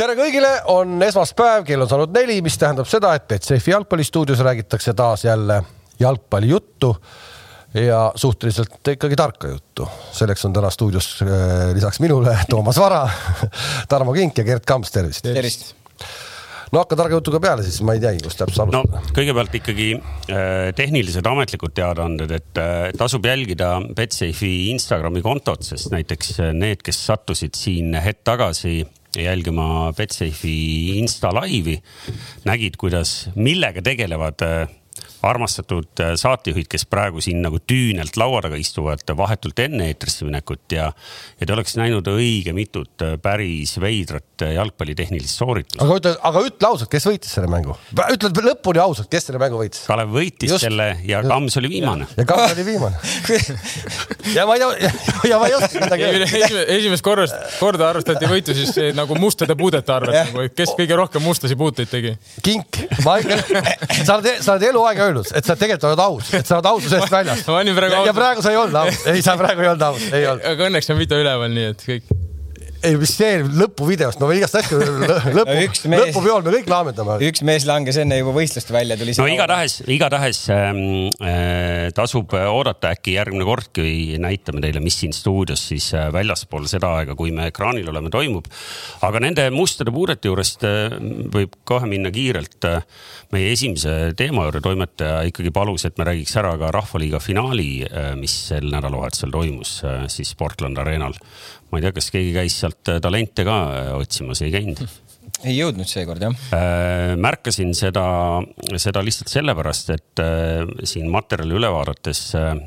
tere kõigile, on esmaspäev, kell on saanud neli, mis tähendab seda, et Betsafe jalgpallistuudios räägitakse taas jälle jalgpallijuttu ja suhteliselt ikkagi tarka juttu. selleks on täna stuudios äh, lisaks minule Toomas Vara, Tarmo Kink ja Gerd Kamps, tervist. tervist no hakka targa jutuga peale, siis ma ei teagi, kust täpselt alustada no,. kõigepealt ikkagi äh, tehnilised ametlikud teadaanded, et äh, tasub jälgida Betsafe'i Instagrami kontot, sest näiteks need, kes sattusid siin hetk tagasi jälgima Betsafe'i Insta laivi, nägid, kuidas, millega tegelevad äh, armastatud äh, saatejuhid, kes praegu siin nagu tüünelt laua taga istuvad vahetult enne eetrisse minekut ja, ja te oleks näinud õige mitut äh, päris veidrat äh, jalgpallitehnilist sooritust. aga ütle, aga ütle ausalt, kes võitis selle mängu? ütle lõpuni ausalt, kes selle mängu võitis? Kalev võitis just, selle ja Kams oli viimane. ja Kams oli viimane ja ma ei, ja ma ei oska midagi öelda. esimest korrast, korda arvestati võitu siis nagu mustade puudete arvelt, nagu, kes kõige rohkem mustasi puuteid tegi. kink, ma, sa oled, sa oled eluaeg öelnud, et sa tegelikult oled aus, et sa oled aususe eest väljas. ja, ja praegu sa ei olnud aus, ei, sa praegu ei olnud aus, ei olnud. aga õnneks on video üleval, nii et kõik ei, mis see lõpuvideost, no igast asju lõpu no, lõpupeol me kõik laamendame. üks mees langes enne juba võistlust välja, tuli. no igatahes, igatahes ähm, äh, tasub oodata äkki järgmine kord, kui näitame teile, mis siin stuudios siis äh, väljaspool seda aega, kui me ekraanil oleme, toimub. aga nende mustade puudete juurest äh, võib kohe minna kiirelt äh, meie esimese teema juurde. toimetaja ikkagi palus, et me räägiks ära ka Rahvaliiga finaali, äh, mis sel nädalavahetusel toimus äh, siis Portland Arenal ma ei tea, kas keegi käis sealt äh, talente ka äh, otsimas, ei käinud? ei jõudnud seekord jah äh,. märkasin seda, seda lihtsalt sellepärast, et siin materjali üle vaadates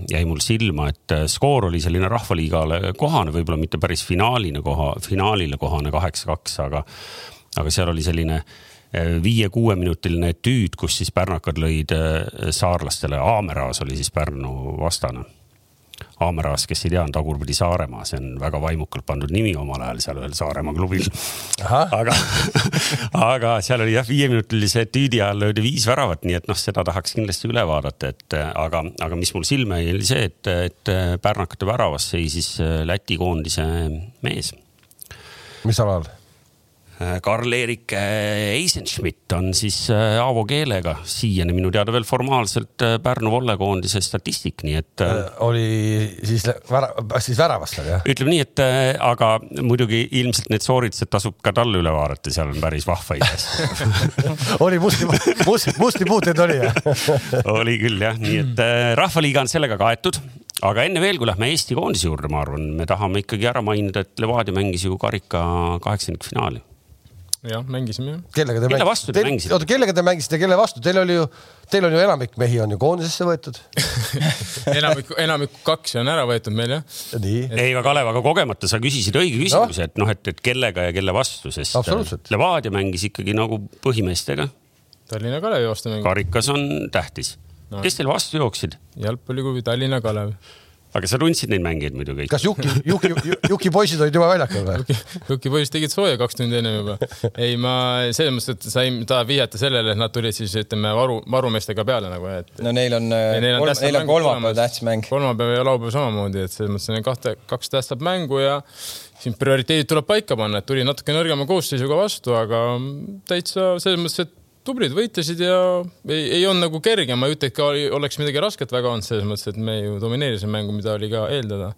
jäi mul silma, et skoor oli selline rahvaliigale kohane, võib-olla mitte päris finaalina koha, finaalile kohane kaheksa-kaks, aga, aga seal oli selline viie-kuueminutiline etüüd, kus siis pärnakad lõid saarlastele, Aameraas oli siis Pärnu vastane Haameraas, kes ei tea, on Tagurpidi Saaremaa, see on väga vaimukalt pandud nimi omal ajal seal ühel Saaremaa klubil. aga, aga seal oli jah, viieminutilise tüüdi ajal löödi viis väravat, nii et noh, seda tahaks kindlasti üle vaadata, et aga, aga mis mul silma jäi, oli see, et, et pärnakate väravas seisis Läti koondise mees. mis alal? Äh, Karl-Erik äh, Eisenschmidt on siis äh, Aavo keelega siiani minu teada veel formaalselt Pärnu vollekoondise statistik, nii et. oli siis vära-, siis väravast oli jah? ütleme nii, et aga muidugi ilmselt need sooritused tasub ka talle üle vaadata, seal on päris vahvaid asju oli musti, musti, musti puuteid oli jah oli küll jah, nii et Rahvaliiga on sellega kaetud aga enne veel, kui lähme Eesti koondise juurde, ma arvan, me tahame ikkagi ära mainida, et Levadia mängis ju karika kaheksandikfinaali jah, mängisime kellega te kelle vastu te mängisite? oota, kellega te mängisite, kelle vastu, teil oli ju, teil on ju enamik mehi on ju koondisesse võetud enamik, enamik kaks on ära võetud meil jah. ei, aga Kalev, aga kogemata sa küsisid õige küsimuse no., et noh, et, et kellega ja kelle vastu, sest Levadia mängis ikkagi nagu põhimeestega. Tallinna Kalevi vastu mängis. karikas on tähtis no.. kes teil vastu jooksid? jalgpalliklubi Tallinna Kalev aga sa tundsid neid mängijaid muidu kõik? kas Juki, Juki, Juki poisid olid juba väljakul või? Juki, poisid tegid sooja kaks tundi ennem juba. ei, ma selles mõttes, et sain, tahab vihjata sellele, et nad tulid siis ütleme varu, varumeestega peale nagu, et. no neil on, neil on, neil on kolmapäev tähtis mäng. kolmapäev ja laupäev samamoodi, et selles mõttes on kahte, kaks tähtsat mängu ja siin prioriteedid tuleb paika panna, et tuli natuke nõrgema koosseisuga vastu, aga täitsa selles mõttes, et tublid võitlesid ja ei, ei olnud nagu kerge, ma ei ütle, et ka oleks midagi rasket väga olnud selles mõttes, et me ju domineerisime mängu, mida oli ka eeldada.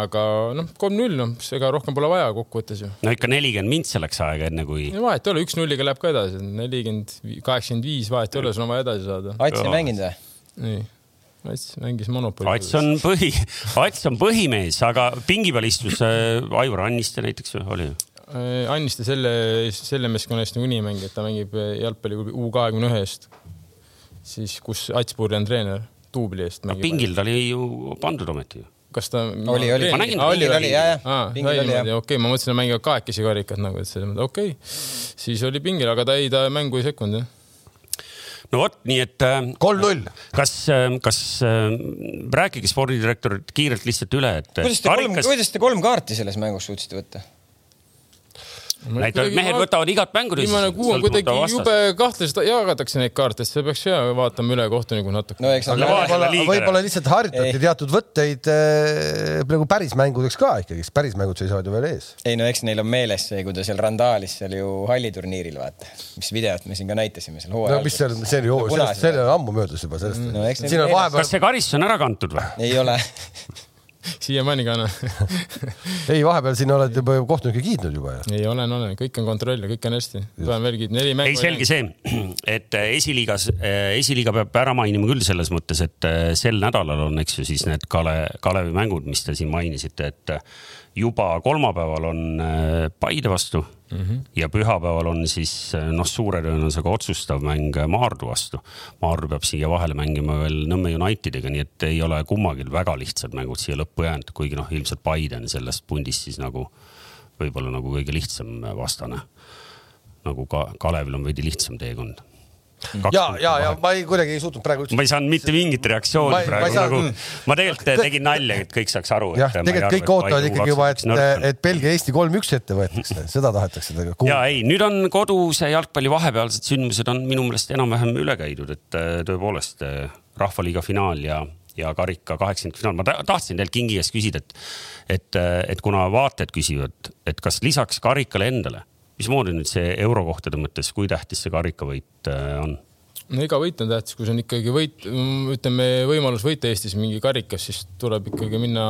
aga noh, kolm-null, noh, ega rohkem pole vaja kokkuvõttes ju. no ikka nelikümmend mintse läks aega, enne kui. vahet ei ole, üks-nulliga läheb ka edasi, nelikümmend, kaheksakümmend viis, vahet ei ole, sul on vaja edasi saada. Ats ei mänginud või? nii Ats mängis monopoli. Ats on põhi, Ats on põhimees, aga pingi peal istus äh, Aivar Anniste näiteks oli ju Anniste selle, selle meeskonna eest niikuinii ei mängi, et ta mängib äh, jalgpalli U kahekümne ühe eest. siis, kus Ats Purri on treener, duubli eest. pingil ta oli ju pandud ometi ju kas ta? oli, oli. ma nägin. oli, oli, ja, ja. okei okay,, ma mõtlesin, et mängivad kahekesi karikat nagu, et selles mõttes okei okay.. siis oli pingil, aga ta ei, ta mängu ei sekkunud jah no vot, nii et. Äh, kolm-null. kas, kas rääkige spordidirektor kiirelt lihtsalt üle, et. kuidas te kolm, kuidas te kolm kaarti selles mängus suutsite võtta? Näitavad, mehed võtavad igat mängu. viimane kuu on kuidagi jube kahtlaselt jagatakse neid kaarte, see peaks ja vaatama üle kohtuniku natuke. no võib-olla, võib-olla lihtsalt harjutati ei. teatud võtteid äh, nagu päris mängudeks ka ikkagi, sest päris mängud seisavad ju veel ees. ei no eks neil on meeles see, kui ta seal randaalis seal ju halliturniiril vaata, mis videot me siin ka näitasime seal hooajal. no mis seal, see oli ju, see oli ammu möödas juba sellest. Vahepeal... kas see karistus on ära kantud või? ei ole siiamaani ka noh ei, vahepeal siin oled juba kohtunikke kiitnud juba ju. ei, olen, olen, kõik on kontroll ja kõik on hästi. pean veel kiitma, neli mängu. ei, selge see, et äh, esiliigas, äh, esiliiga peab ära mainima küll selles mõttes, et äh, sel nädalal on, eks ju, siis need Kale, Kalevi mängud, mis te siin mainisite, et juba kolmapäeval on Paide vastu mm. -hmm. ja pühapäeval on siis noh, suure tõenäosusega otsustav mäng Maardu vastu. Maardu peab siia vahele mängima veel Nõmme Unitediga, nii et ei ole kummagi väga lihtsad mängud siia lõppu jäänud, kuigi noh, ilmselt Paide on sellest pundist siis nagu võib-olla nagu kõige lihtsam vastane. nagu ka Kalevil on veidi lihtsam teekond ja, ja, ja ma ei, kuidagi ei suutnud praegu. ma ei saanud mitte mingit reaktsiooni ma, praegu ma nagu, ma tegelikult tegin nalja, et kõik saaks aru. jah, tegelikult kõik ootavad ikkagi juba, et, et Belgia-Eesti kolm-üks ette võetakse, seda tahetakse kuulda. ja ei, nüüd on koduse jalgpalli vahepealsed sündmused on minu meelest enam-vähem üle käidud, et äh, tõepoolest äh, rahvaliiga finaal ja ja karika kaheksakümnendfinaal, ma tahtsin teilt Kingi käest küsida, et, et, äh, et kuna vaatajad küsivad, et kas lisaks karikale endale mismoodi nüüd see eurokohtade mõttes, kui tähtis see karikavõit äh, on? no iga võit on tähtis, kui see on ikkagi võit, ütleme võimalus võita Eestis mingi karikas, siis tuleb ikkagi minna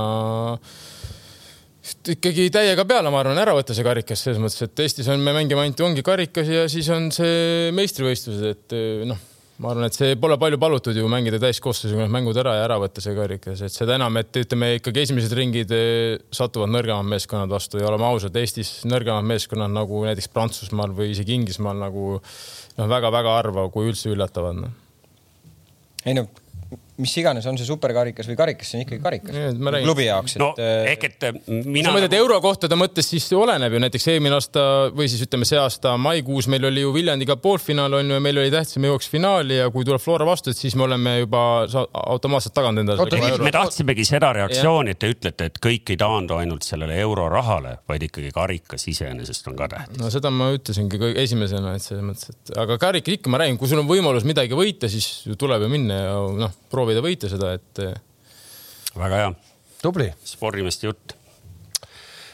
ikkagi täiega peale, ma arvan, ära võtta see karikas selles mõttes, et Eestis on, me mängime ainult, ongi karikas ja siis on see meistrivõistlused, et noh ma arvan, et see pole palju palutud ju mängida täiskoosseisuga need mängud ära ja ära võtta see karikas, et seda enam, et ütleme ikkagi esimesed ringid eh, satuvad nõrgemad meeskonnad vastu ja oleme ausad, Eestis nõrgemad meeskonnad nagu näiteks Prantsusmaal või isegi Inglismaal nagu noh, väga-väga harva, kui üldse üllatavad no.. ei no mis iganes, on see superkarikas või karikas, see on ikkagi karikas. klubi jaoks. no äh, ehk et äh, mina. sa mõtled eurokohtade mõttes, siis oleneb ju näiteks eelmine aasta või siis ütleme, see aasta maikuus meil oli ju Viljandiga poolfinaal on ju ja meil oli tähtis, et me jõuaks finaali ja kui tuleb Flora vastu, et siis me oleme juba automaatselt tagant endale. me tahtsimegi seda reaktsiooni, et te ütlete, et kõik ei taandu ainult sellele eurorahale, vaid ikkagi karikas iseenesest on ka tähtis. no seda ma ütlesingi esimesena, et selles mõttes, et aga karikas ikka ma räägin, kui sul on võimalus midagi võita, siis tuleb ju minna ja noh, proovida võita seda, et. väga hea. tubli. spordimeeste jutt.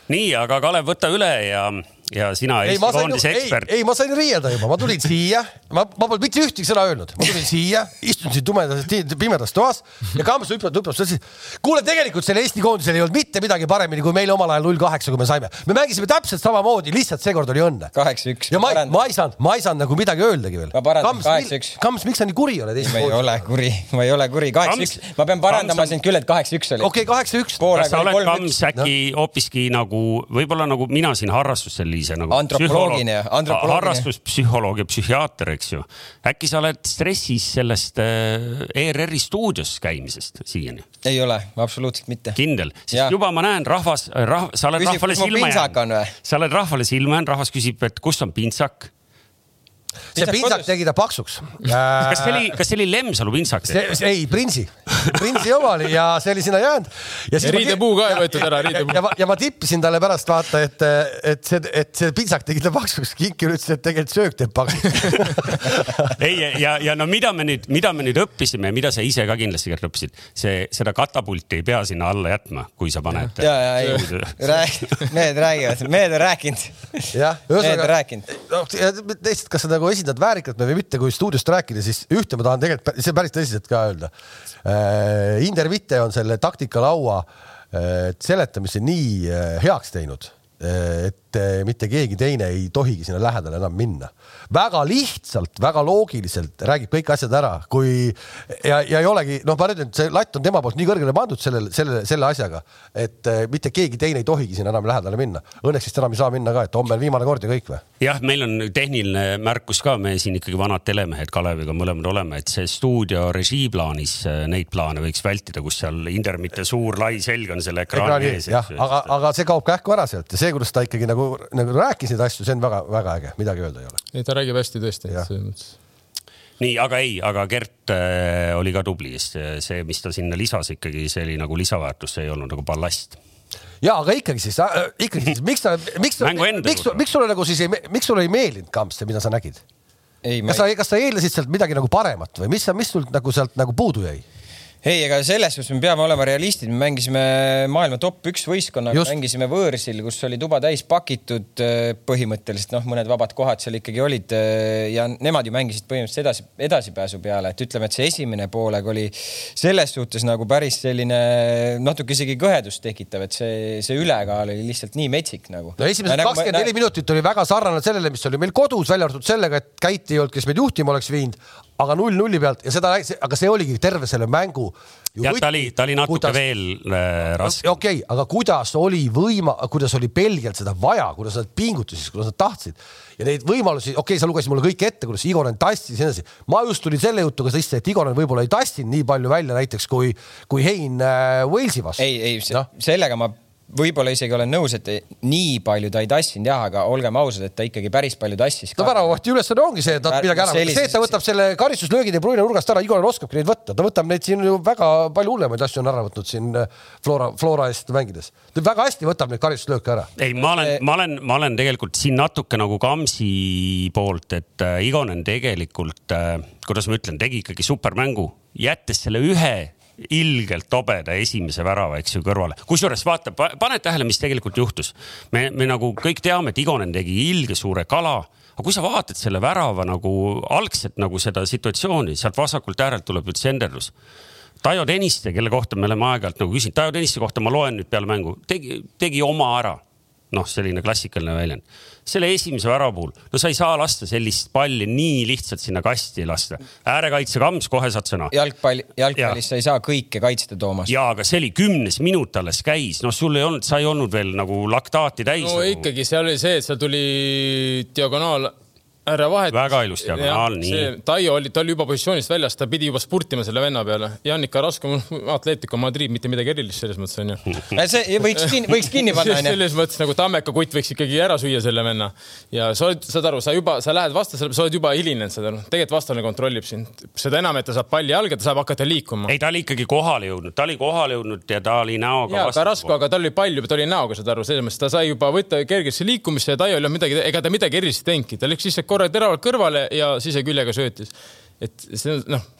nii, aga Kalev, võta üle ja ja sina Eesti koondise ekspert. ei, ei, ma sain riielda juba, ma tulin siia, ma, ma polnud mitte ühtegi sõna öelnud, ma tulin siia, istun siin tumedas, pimedas toas ja Kams hüppab, hüppab, ütles, kuule, tegelikult sellel Eesti koondisel ei olnud mitte midagi paremini, kui meil omal ajal null kaheksa, kui me saime. me mängisime täpselt samamoodi, lihtsalt seekord oli õnne. kaheksa-üks. ja ma, ma ei saanud, ma ei saanud nagu midagi öeldagi veel. ma parandan, kaheksa-üks. Kams, miks sa nii kuri oled Eesti koondisel? ma ei ole kuri, ma ei ole kuri, kaheksa-üks. ma pean parandama sind küll, et kaheksa-üks oli. okei okay,, kaheksa-üks. kas sa oled, Kams, äkki hoopiski nagu, võib-olla nagu mina siin harrastus sellise nagu antropoloogiline, antropoloogiline. harrastuspsühholoog ja psühhiaater, eks ju. äkki sa oled stressis sellest äh, ERR-i stuudios käimisest siiani? ei ole, absoluutselt mitte. kindel, sest ja. juba ma näen rahvas rah,, sa oled Küsib, rahvale silma jäänud. sa oled rahvale silma jäänud, rahvas küsib, et kus on pintsak see pintsak tegi ta paksuks kas see oli, kas see oli Lemsalu pintsak? ei, Prinsi, Prinsi oma oli ja see oli sinna jäänud. ja riidepuu ka ei võetud ära, riidepuu. ja, ja, ja ma tippisin talle pärast vaata, et, et see, et see pintsak tegi ta paksuks. Kinkir ütles, et tegelikult söök teeb paksuks ei, ja, ja no mida me nüüd, mida me nüüd õppisime ja mida sa ise ka kindlasti Gert õppisid, see, seda katapulti ei pea sinna alla jätma, kui sa paned. ja, ja ei, räägi, mehed räägivad, mehed on rääkinud. jah, ühesõnaga, lihtsalt, kas sa nagu esindad esindad väärikalt või mitte, kui stuudiost rääkida, siis ühte ma tahan tegelikult, see päris tõsiselt ka öelda. Äh, Inder Vitte on selle taktikalaua äh, seletamise nii äh, heaks teinud, et mitte keegi teine ei tohigi sinna lähedale enam minna väga lihtsalt, väga loogiliselt räägib kõik asjad ära, kui ja, ja ei olegi, noh, ma ütlen, see latt on tema poolt nii kõrgele pandud sellele, selle, selle asjaga, et eh, mitte keegi teine ei tohigi sinna enam lähedale minna. Õnneks vist enam ei saa minna ka, et homme on viimane kord ja kõik või? jah, meil on tehniline märkus ka, me siin ikkagi vanad telemehed Kaleviga mõlemad oleme, et see stuudio režiiplaanis eh, neid plaane võiks vältida, kus seal Indermite suur lai selg on selle ekraani ees. jah, aga, aga see kaob kähku ära sealt ja see, kuidas ta ikkagi nagu, nagu rääkis neid asju, see on väga-väga äge, midagi öelda ei ole. ei, ta räägib hästi tõesti, selles mõttes nii, aga ei, aga Gert äh, oli ka tubli, see, mis ta sinna lisas ikkagi, see oli nagu lisaväärtus, see ei olnud nagu ballast. ja aga ikkagi siis äh,, ikkagi siis miks sa, miks, miks, miks sulle nagu siis ei, miks sulle ei meeldinud Kamps, mida sa nägid? kas sa, kas sa eeldasid sealt midagi nagu paremat või mis, mis sul nagu sealt nagu puudu jäi? Ei, ega selles suhtes me peame olema realistid, me mängisime maailma top üks võistkonnaga, mängisime võõrsil, kus oli tuba täis pakitud äh, põhimõtteliselt, noh, mõned vabad kohad seal ikkagi olid äh, ja nemad ju mängisid põhimõtteliselt edasi, edasipääsu peale, et ütleme, et see esimene poolega oli selles suhtes nagu päris selline natuke isegi kõhedust tekitav, et see, see ülekaal oli lihtsalt nii metsik nagu. no esimesed nagu kakskümmend neli minutit oli väga sarnane sellele, mis oli meil kodus, välja arvatud sellega, et Käit ei olnud, kes meid juhtima oleks viinud, aga null nulli pealt ja seda, aga see oligi terve selle mängu. jah, ta oli, ta oli natuke kuidas, veel äh, raske. okei okay,, aga kuidas oli võima, kuidas oli Belgialt seda vaja, kuidas nad pingutusid, kuidas nad tahtsid ja neid võimalusi, okei okay,, sa lugesid mulle kõik ette, kuidas Igonen tassis ja nii edasi. ma just tulin selle jutuga sisse, et Igonen võib-olla ei tassinud nii palju välja näiteks kui, kui Hein äh, Walesi vastu. ei, ei no., sellega ma võib-olla isegi olen nõus, et nii palju ta ei tassinud jah, aga olgem ausad, et ta ikkagi päris palju tassis. no väravahti ülesanne ongi see, et nad midagi ära sellises..., see, et ta võtab selle karistuslöögi De Bruyne nurgast ära, Igor oskabki neid võtta, ta võtab neid siin ju väga palju hullemaid asju on ära võtnud siin äh, Flora, Flora eest mängides. ta väga hästi võtab neid karistuslööke ära. ei, ma olen, ma olen, ma olen tegelikult siin natuke nagu Kamsi poolt, et äh, Igonen tegelikult äh,, kuidas ma ütlen, tegi ikkagi supermängu, jättes selle ühe ilgelt tobeda esimese värava, eks ju, kõrvale. kusjuures vaata, pane tähele, mis tegelikult juhtus. me, me nagu kõik teame, et Igonen tegi ilge suure kala, aga kui sa vaatad selle värava nagu algselt nagu seda situatsiooni, sealt vasakult äärelt tuleb nüüd senderdus. Taio Tõniste, kelle kohta me oleme aeg-ajalt nagu küsinud, Taio Tõniste kohta ma loen nüüd peale mängu, tegi, tegi oma ära. Noh, selline klassikaline väljend selle esimese värava puhul, no sa ei saa lasta sellist palli nii lihtsalt sinna kasti lasta. äärekaitse kamps, kohe saad sõna. jalgpall, jalgpallis ja. sa ei saa kõike kaitsta, Toomas. ja, aga see oli kümnes minut alles käis, noh, sul ei olnud, sa ei olnud veel nagu laktaati täis. no nagu. ikkagi, seal oli see, et seal tuli diagonaal ära vahet. väga ilus diagonaal, nii. Taio oli, ta oli juba positsioonist väljas, ta pidi juba spurtima selle venna peale. Jannika Rasko, Atletico Madrid, mitte midagi erilist selles mõttes onju. see võiks kinni, võiks kinni panna onju. selles mõttes nagu Tammeka kutt võiks ikkagi ära süüa selle venna. ja sa oled, saad aru, sa juba, sa lähed vastasele, sa oled juba hilinenud, saad aru. tegelikult vastane kontrollib sind. seda enam, et ta saab palli jalga, ta saab hakata liikuma. ei, ta oli ikkagi kohale jõudnud, ta oli kohale jõudnud ja ta oli näoga. ja, ka Rasko, aga tal oli pall juba, ta oli näoga, saad aru, selles mõttes ta sai juba võtta kergesse liikumisse ja Taio ei olnud midagi, ega ta midagi erilist teinudki, ta läks lihtsalt korra teravalt kõrvale ja siseküljega söötis. et see on noh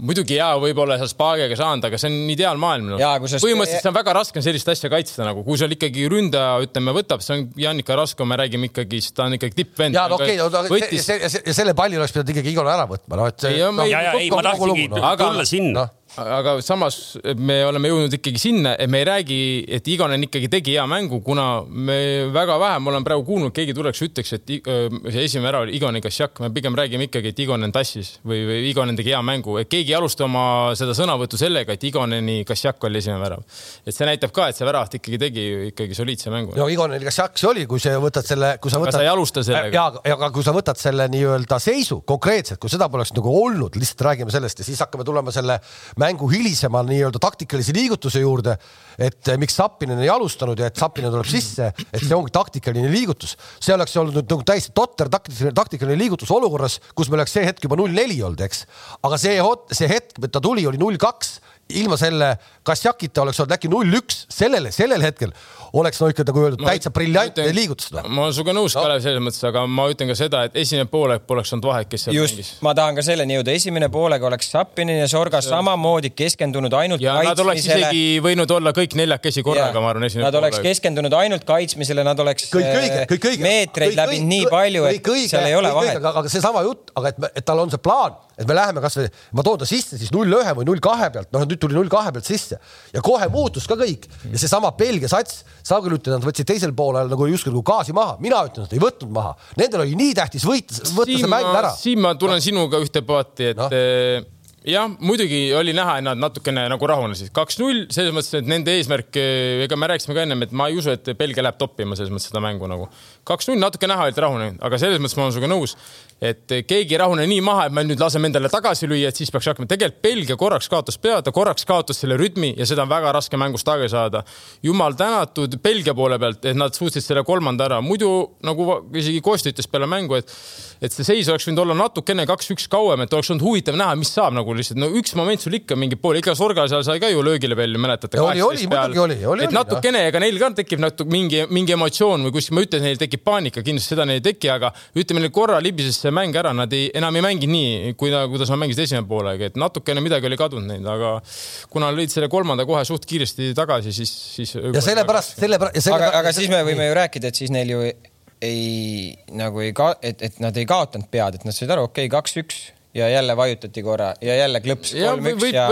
muidugi hea, võib-olla sa Spagiga saanud, aga see on ideaalmaailm no.. põhimõtteliselt see on väga raske sellist asja kaitsta nagu, kui sul ikkagi ründaja, ütleme, võtab, see on Janika Rasko, me räägime ikkagi, ta on ikkagi tippvend. ja no okei okay, no, võttis... selle palli oleks pidanud ikkagi Igor ära võtma, noh et. ja, ja, ja ei, ma tahtsingi tulla sinna no aga samas me oleme jõudnud ikkagi sinna, et me ei räägi, et Igonen ikkagi tegi hea mängu, kuna me väga vähe, ma olen praegu kuulnud, keegi tuleks, ütleks, et see esimene ära oli Igonen Kassiak, me pigem räägime ikkagi, et Igonen tassis või, või Igonen tegi hea mängu, et keegi ei alusta oma seda sõnavõttu sellega, et Igoneni Kassiak oli esimene värav. et see näitab ka, et see väravat ikkagi tegi ikkagi soliidse mängu. no Igoneni Kassiak see oli, kui sa võtad selle, kui sa võtad. sa ei alusta sellega. ja, aga kui sa võtad selle nii-öelda seisu konkreetselt, kui seda poleks nagu olnud, lihtsalt räägime sellest ja siis hakkame tulema selle mängu hilisema nii-öelda taktikalise liigutuse juurde, et eh, miks Zappinen ei alustanud ja et Zappinen tuleb sisse, et see ongi taktikaline liigutus. see oleks olnud nagu täiesti totter taktikaline, taktikaline liigutus olukorras, kus me oleks see hetk juba null neli olnud, eks. aga see, see hetk, et ta tuli, oli null kaks ilma selle Kasjakita oleks olnud äkki null üks, sellele, sellel hetkel oleks no ikka nagu öeldud täitsa briljantne liigutus. ma olen sinuga nõus no., Kalev, selles mõttes, aga ma ütlen ka seda, et esimene poolek poleks olnud vahet, kes seal Just, mängis. ma tahan ka selleni jõuda, esimene poolega oleks Zappinin ja Sorga samamoodi keskendunud ainult ja kaitsmisele. Nad oleks isegi võinud olla kõik neljakesi korraga, ma arvan, esimene Nad poolek. oleks keskendunud ainult kaitsmisele, nad oleks kõik õige, kõik õige. meetreid kõik, läbinud nii palju, et õige, seal ei ole vahet. aga seesama jutt, aga et, et tal on see plaan, et me läheme kasvõi, ma toon ta sisse siis null ühe või null kahe pealt, noh nüüd tuli null kahe pealt sisse ja kohe muutus ka kõik ja seesama Belgia sats, sa küll ütled, nad võtsid teisel poolel nagu justkui nagu gaasi maha, mina ütlen, et ei võtnud maha, nendel oli nii tähtis võita, võtta see mäng ära. siin ma tulen no. sinuga ühte paati, et no eh, jah, muidugi oli näha, et nad natukene nagu rahunesid. kaks-null, selles mõttes, et nende eesmärk, ega me rääkisime ka ennem, et ma ei usu, et Belgia läheb toppima selles mõttes seda mängu nagu. kaks-null, natuke näha, et rahunenud, aga selles mõttes ma olen sinuga nõus, et keegi ei rahune nii maha, et me nüüd laseme endale tagasi lüüa, et siis peaks hakkama. tegelikult Belgia korraks kaotas pead, ta korraks kaotas selle rütmi ja seda on väga raske mängus tagasi saada. jumal tänatud Belgia poole pealt, et nad suutsid selle kolmanda ära, muidu nagu isegi Kosti ütles peale mängu, et et see seis oleks võinud olla natukene kaks-üks kauem, et oleks olnud huvitav näha, mis saab nagu lihtsalt, no üks moment sul ikka mingi pool, ikka Sorga seal sai ka ju löögile veel, mäletate? oli, oli, muidugi oli, oli. et natukene, ega neil ka tekib natuke mingi, mingi emotsioon või kuskil, ma ütlen, neil tekib paanika, kindlasti seda neil ei teki, aga ütleme, neil korra libises see mäng ära, nad ei, enam ei mängi nii, kui, kuidas nad mängisid esimene poolega, et natukene midagi oli kadunud neil, aga kuna lõid selle kolmanda kohe suht kiiresti tagasi, siis, siis. ja sellepärast, sellepärast. aga, aga siis me võime ju rääkida, et siis neil ju ei nagu ei ka, et, et nad ei kaotanud pead, et nad said aru, okei okay,, kaks-üks ja jälle vajutati korra ja jälle klõps kolm-üks ja.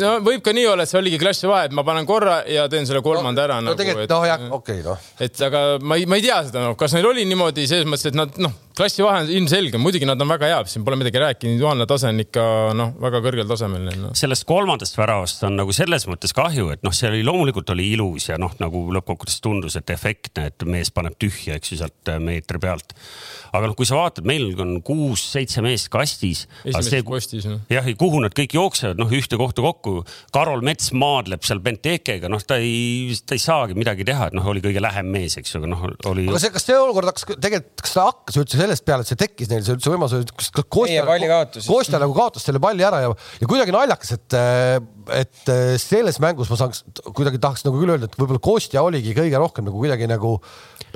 no võib ka nii olla, et see oligi klassi vahe, et ma panen korra ja teen selle kolmanda no, ära no, nagu. tegelikult noh, jah, okei okay, noh. et aga ma ei, ma ei tea seda noh, kas neil oli niimoodi selles mõttes, et nad noh, klassi vahe on ilmselge, muidugi nad on väga head, siin pole midagi rääkida, individuaalne tase on ikka noh, väga kõrgel tasemel no.. sellest kolmandast väravast on nagu selles mõttes kahju, et noh, see oli loomulikult oli ilus ja noh, nagu lõppkokkuvõttes tundus, et efektne, et mees paneb tühja, eks ju, sealt meetri pealt aga noh, kui sa vaatad, meil on kuus-seitse meest kastis. kastis jah. jah, kuhu nad kõik jooksevad, noh, ühte kohta kokku. Karol Mets maadleb seal Bentekega, noh, ta ei, ta ei saagi midagi teha, et noh, oli kõige lähem mees, eks ju, aga noh, oli. aga see, kas see olukord hakkas tegelikult, kas ta hakkas üldse sellest peale, et see tekkis neil see üldse võimalus, kas Kostja, Kostja nagu kaotas selle palli ära ja, ja kuidagi naljakas, et, et selles mängus ma saaks, kuidagi tahaks nagu küll öelda, et võib-olla Kostja oligi kõige rohkem nagu kuidagi nagu,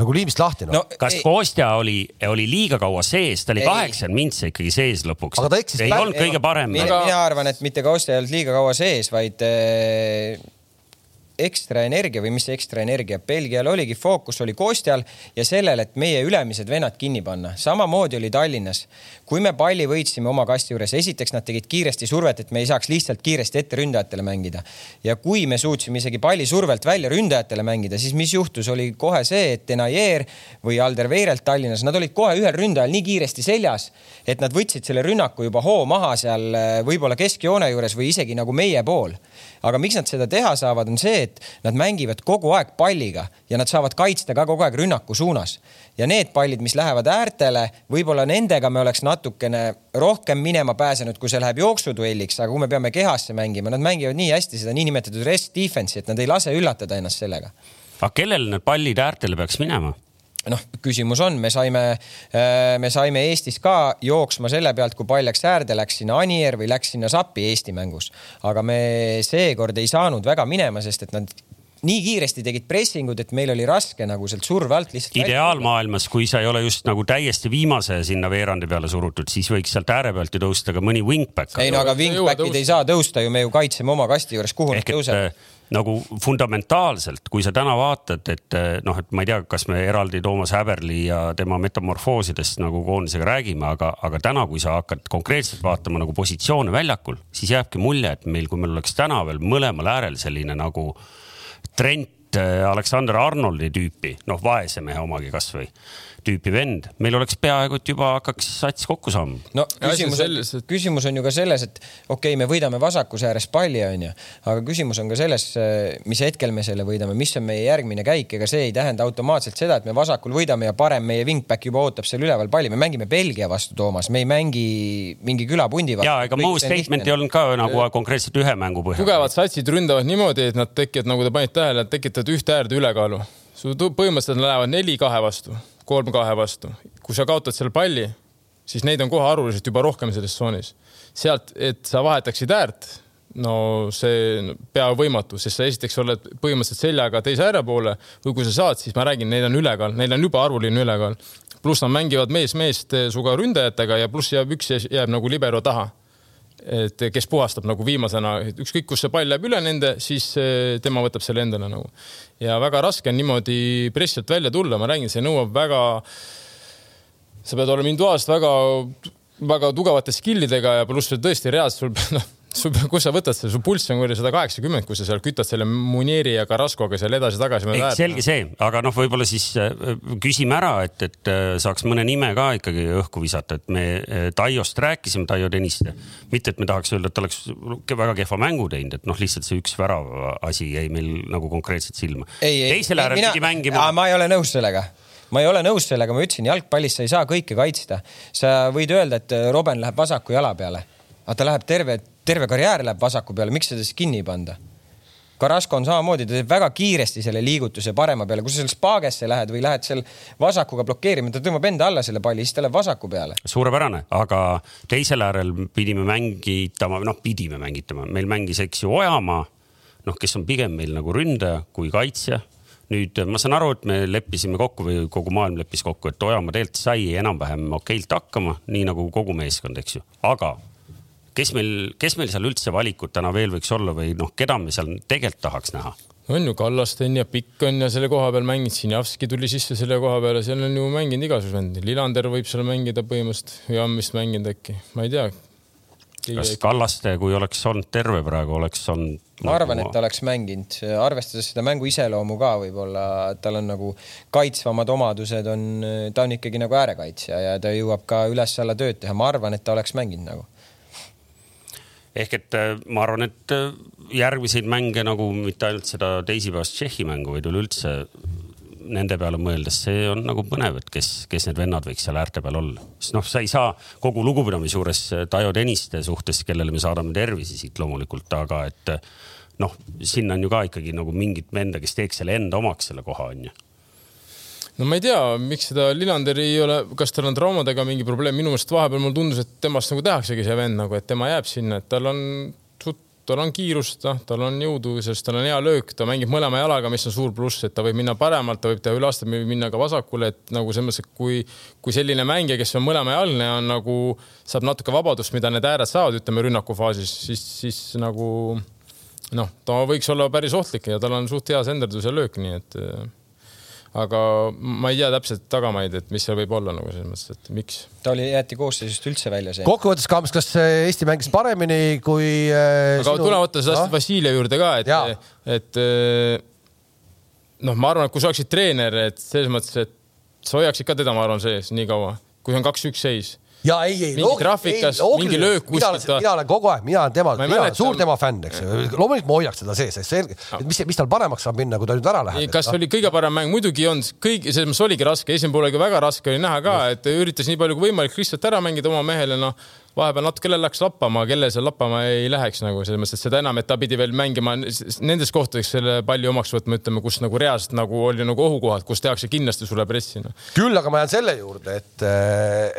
nagu liimist lahti no.. no kas ei. Kostja oli, oli liiga kaua sees, ta oli kaheksakümmend mintse ikkagi sees lõpuks. aga ta eksis. ei olnud kõige parem. mina, mina arvan, et mitte Kostja ei olnud liiga kaua sees, vaid äh, ekstra energia või mis see ekstra energia, Belgial oligi fookus oli Kostjal ja sellel, et meie ülemised vennad kinni panna. samamoodi oli Tallinnas. kui me palli võitsime oma kasti juures, esiteks nad tegid kiiresti survet, et me ei saaks lihtsalt kiiresti ette ründajatele mängida. ja kui me suutsime isegi palli survelt välja ründajatele mängida, siis mis juhtus, oli kohe see, et Denayer või Alder Veirelt Tallinnas, nad olid kohe ühel ründajal nii kiiresti seljas, et nad võtsid selle rünnaku juba hoo maha seal võib-olla keskjoone juures või isegi nagu meie pool. Aga miks nad seda teha saavad, on see, et nad mängivad kogu aeg palliga ja nad saavad kaitsta ka kogu aeg rünnaku suunas. ja need pallid, mis lähevad äärtele, võib-olla nendega me oleks natukene rohkem minema pääsenud, kui see läheb jooksuduelliks, aga kui me peame kehasse mängima, nad mängivad nii hästi seda niinimetatud rest defense'i, et nad ei lase üllatada ennast sellega. aga kellele need pallid äärtele peaks minema? Noh, küsimus on, me saime, äh, me saime Eestis ka jooksma selle pealt, kui pall läks äärde, läks sinna Anier või läks sinna Sappi Eesti mängus. aga me seekord ei saanud väga minema, sest et nad nii kiiresti tegid pressingud, et meil oli raske nagu sealt surve alt lihtsalt. ideaalmaailmas, kui sa ei ole just nagu täiesti viimase sinna veerandi peale surutud, siis võiks sealt ääre pealt ju tõusta ka mõni wingback. ei no aga wingback'id ei saa tõusta ju, me ju kaitseme oma kasti juures, kuhu nad tõusevad äh, nagu fundamentaalselt, kui sa täna vaatad, et eh, noh, et ma ei tea, kas me eraldi Toomas Häberli ja tema metamorfoosidest nagu koondisega räägime, aga, aga täna, kui sa hakkad konkreetselt vaatama nagu positsioone väljakul, siis jääbki mulje, et meil, kui meil oleks täna veel mõlemal äärel selline nagu Trent eh, Aleksander Arnoldi tüüpi, noh, vaese mehe omagi kasvõi tüüpi vend, meil oleks peaaegu et juba hakkaks sats kokku saama. no küsimus on, et... küsimus on ju ka selles, et okei okay,, me võidame vasakus ääres palli, onju, aga küsimus on ka selles, mis hetkel me selle võidame, mis on meie järgmine käik, ega see ei tähenda automaatselt seda, et me vasakul võidame ja parem meie wingback juba ootab seal üleval palli, me mängime Belgia vastu, Toomas, me ei mängi mingi külapundi vastu. ja ega mu statement ei olnud ka nagu konkreetselt ühe mängu põhjal. tugevad satsid ründavad niimoodi, et nad tekivad, nagu te panite tähele, tekitavad ühte äärde ülekaalu. su põhimõtteliselt lähevad neli kahe vastu kolm kahe vastu. kui sa kaotad selle palli, siis neid on kohe arvuliselt juba rohkem selles tsoonis. sealt, et sa vahetaksid äärt, no see pea võimatu, sest sa esiteks oled põhimõtteliselt seljaga teise ääre poole või kui sa saad, siis ma räägin, neil on ülekaal, neil on juba arvuline ülekaal. pluss nad mängivad mees meest suga ründajatega ja pluss jääb üks jääb nagu libero taha et kes puhastab nagu viimasena, ükskõik kus see pall läheb üle nende, siis tema võtab selle endale nagu. ja väga raske on niimoodi pressilt välja tulla, ma räägin, see nõuab väga, sa pead olema individuaalselt väga, väga tugevate skill'idega ja pluss tõesti reaalselt sul, noh sul, kus sa võtad selle, su pulss on kuradi sada kaheksakümmend, kui sa seal kütad selle Munieri ja Carrascoga seal edasi-tagasi. selge see, aga noh, võib-olla siis äh, küsime ära, et, et äh, saaks mõne nime ka ikkagi õhku visata, et me äh, Taiost rääkisime, Taio Tõniste. mitte, et me tahaks öelda, et ta oleks väga kehva mängu teinud, et noh, lihtsalt see üks värav asi jäi meil nagu konkreetselt silma. teisel äärel pidi mängima. ma ei ole nõus sellega ma ei ole nõus sellega, ma ütlesin, jalgpallis sa ei saa kõike kaitsta. sa võid öelda, et Robben läheb vasaku jala peale, aga ta läheb terve, terve karjäär läheb vasaku peale, miks seda siis kinni ei panda? Karasko on samamoodi, ta teeb väga kiiresti selle liigutuse parema peale, kui sa seal spaagesse lähed või lähed seal vasakuga blokeerima, ta tõmbab enda alla selle palli, siis ta läheb vasaku peale. suurepärane, aga teisel äärel pidime mängitama, noh, pidime mängitama, meil mängis, eks ju, Ojamaa, noh, kes on pigem meil nagu ründaja kui kaitsja. Nüüd ma saan aru, et me leppisime kokku või kogu maailm leppis kokku, et Ojamaa tegelikult sai enam-vähem okeilt hakkama, nii nagu kogu meeskond, eks ju, aga kes meil, kes meil seal üldse valikut täna veel võiks olla või noh, keda me seal tegelikult tahaks näha? on ju Kallasten ja Pikk on ja selle koha peal mänginud, Sinjavski tuli sisse selle koha peale, seal on ju mänginud igasugused vendid, Lillander võib seal mängida põhimõtteliselt ja on vist mänginud äkki, ma ei tea. kas Kallaste, kui oleks olnud terve praegu, oleks olnud? ma arvan, et ta oleks mänginud, arvestades seda mängu iseloomu ka võib-olla, tal on nagu kaitsvamad omadused on, ta on ikkagi nagu äärekaitsja ja ta jõuab ka üles-alla tööd teha, ma arvan, et ta oleks mänginud nagu ehk et äh, ma arvan, et äh, järgmiseid mänge nagu mitte ainult seda teisipäevast Tšehhi mängu, vaid üleüldse nende peale mõeldes, see on nagu põnev, et kes, kes need vennad võiks seal äärte peal olla. sest noh, sa ei saa kogu lugupidamise juures Taio Tõniste suhtes, kellele me saadame tervisi siit loomulikult, aga et noh, sinna on ju ka ikkagi nagu mingit venda, kes teeks selle enda omaks, selle koha on ju no ma ei tea, miks seda Lillander ei ole, kas tal on traumadega mingi probleem, minu meelest vahepeal mulle tundus, et temast nagu tehaksegi see vend nagu, et tema jääb sinna, et tal on, tal on kiirust, noh, tal on jõudu, sest tal on hea löök, ta mängib mõlema jalaga, mis on suur pluss, et ta võib minna paremalt, ta võib teha üle aasta, võib minna ka vasakule, et nagu selles mõttes, et kui, kui selline mängija, kes on mõlemajalgne, on nagu, saab natuke vabadust, mida need ääred saavad, ütleme rünnakufaasis, siis, siis nagu noh, ta võiks olla päris ohtlik ja tal on suht hea senderdus ja löök, nii et aga ma ei tea täpselt tagamaid, et mis seal võib olla nagu selles mõttes, et miks. ta oli, jäeti koosseisust üldse välja see. kokkuvõttes, Kams, kas Eesti mängis paremini kui äh,? aga sinu... tule võtta seda no? Vassiljev juurde ka, et, et äh, noh, ma arvan, et kui sa oleksid treener, et selles mõttes, et sa hoiaksid ka teda, ma arvan, sees nii kaua, kui on kaks-üks seis ja ei, ei. mingi traafikas, mingi löök kuskilt. mina olen kogu aeg, mina olen tema, mina olen suur tema fänn, eks ju. loomulikult ma hoiaks teda sees, selge, et mis, mis tal paremaks saab minna, kui ta nüüd ära läheb. kas oli kõige parem mäng, muidugi on kõik, selles mõttes oligi raske, esimene pool oli väga raske oli näha ka, et üritas nii palju kui võimalik lihtsalt ära mängida oma mehele, noh vahepeal natuke kellel läks lappama, kellel seal lappama ei läheks nagu selles mõttes, et seda enam, et ta pidi veel mängima nendes kohtades selle palli omaks võtma, ütleme, kus nagu reaalselt nagu oli nagu ohukohad, kus tehakse kindlasti sulle pressi no.. küll aga ma jään selle juurde, et,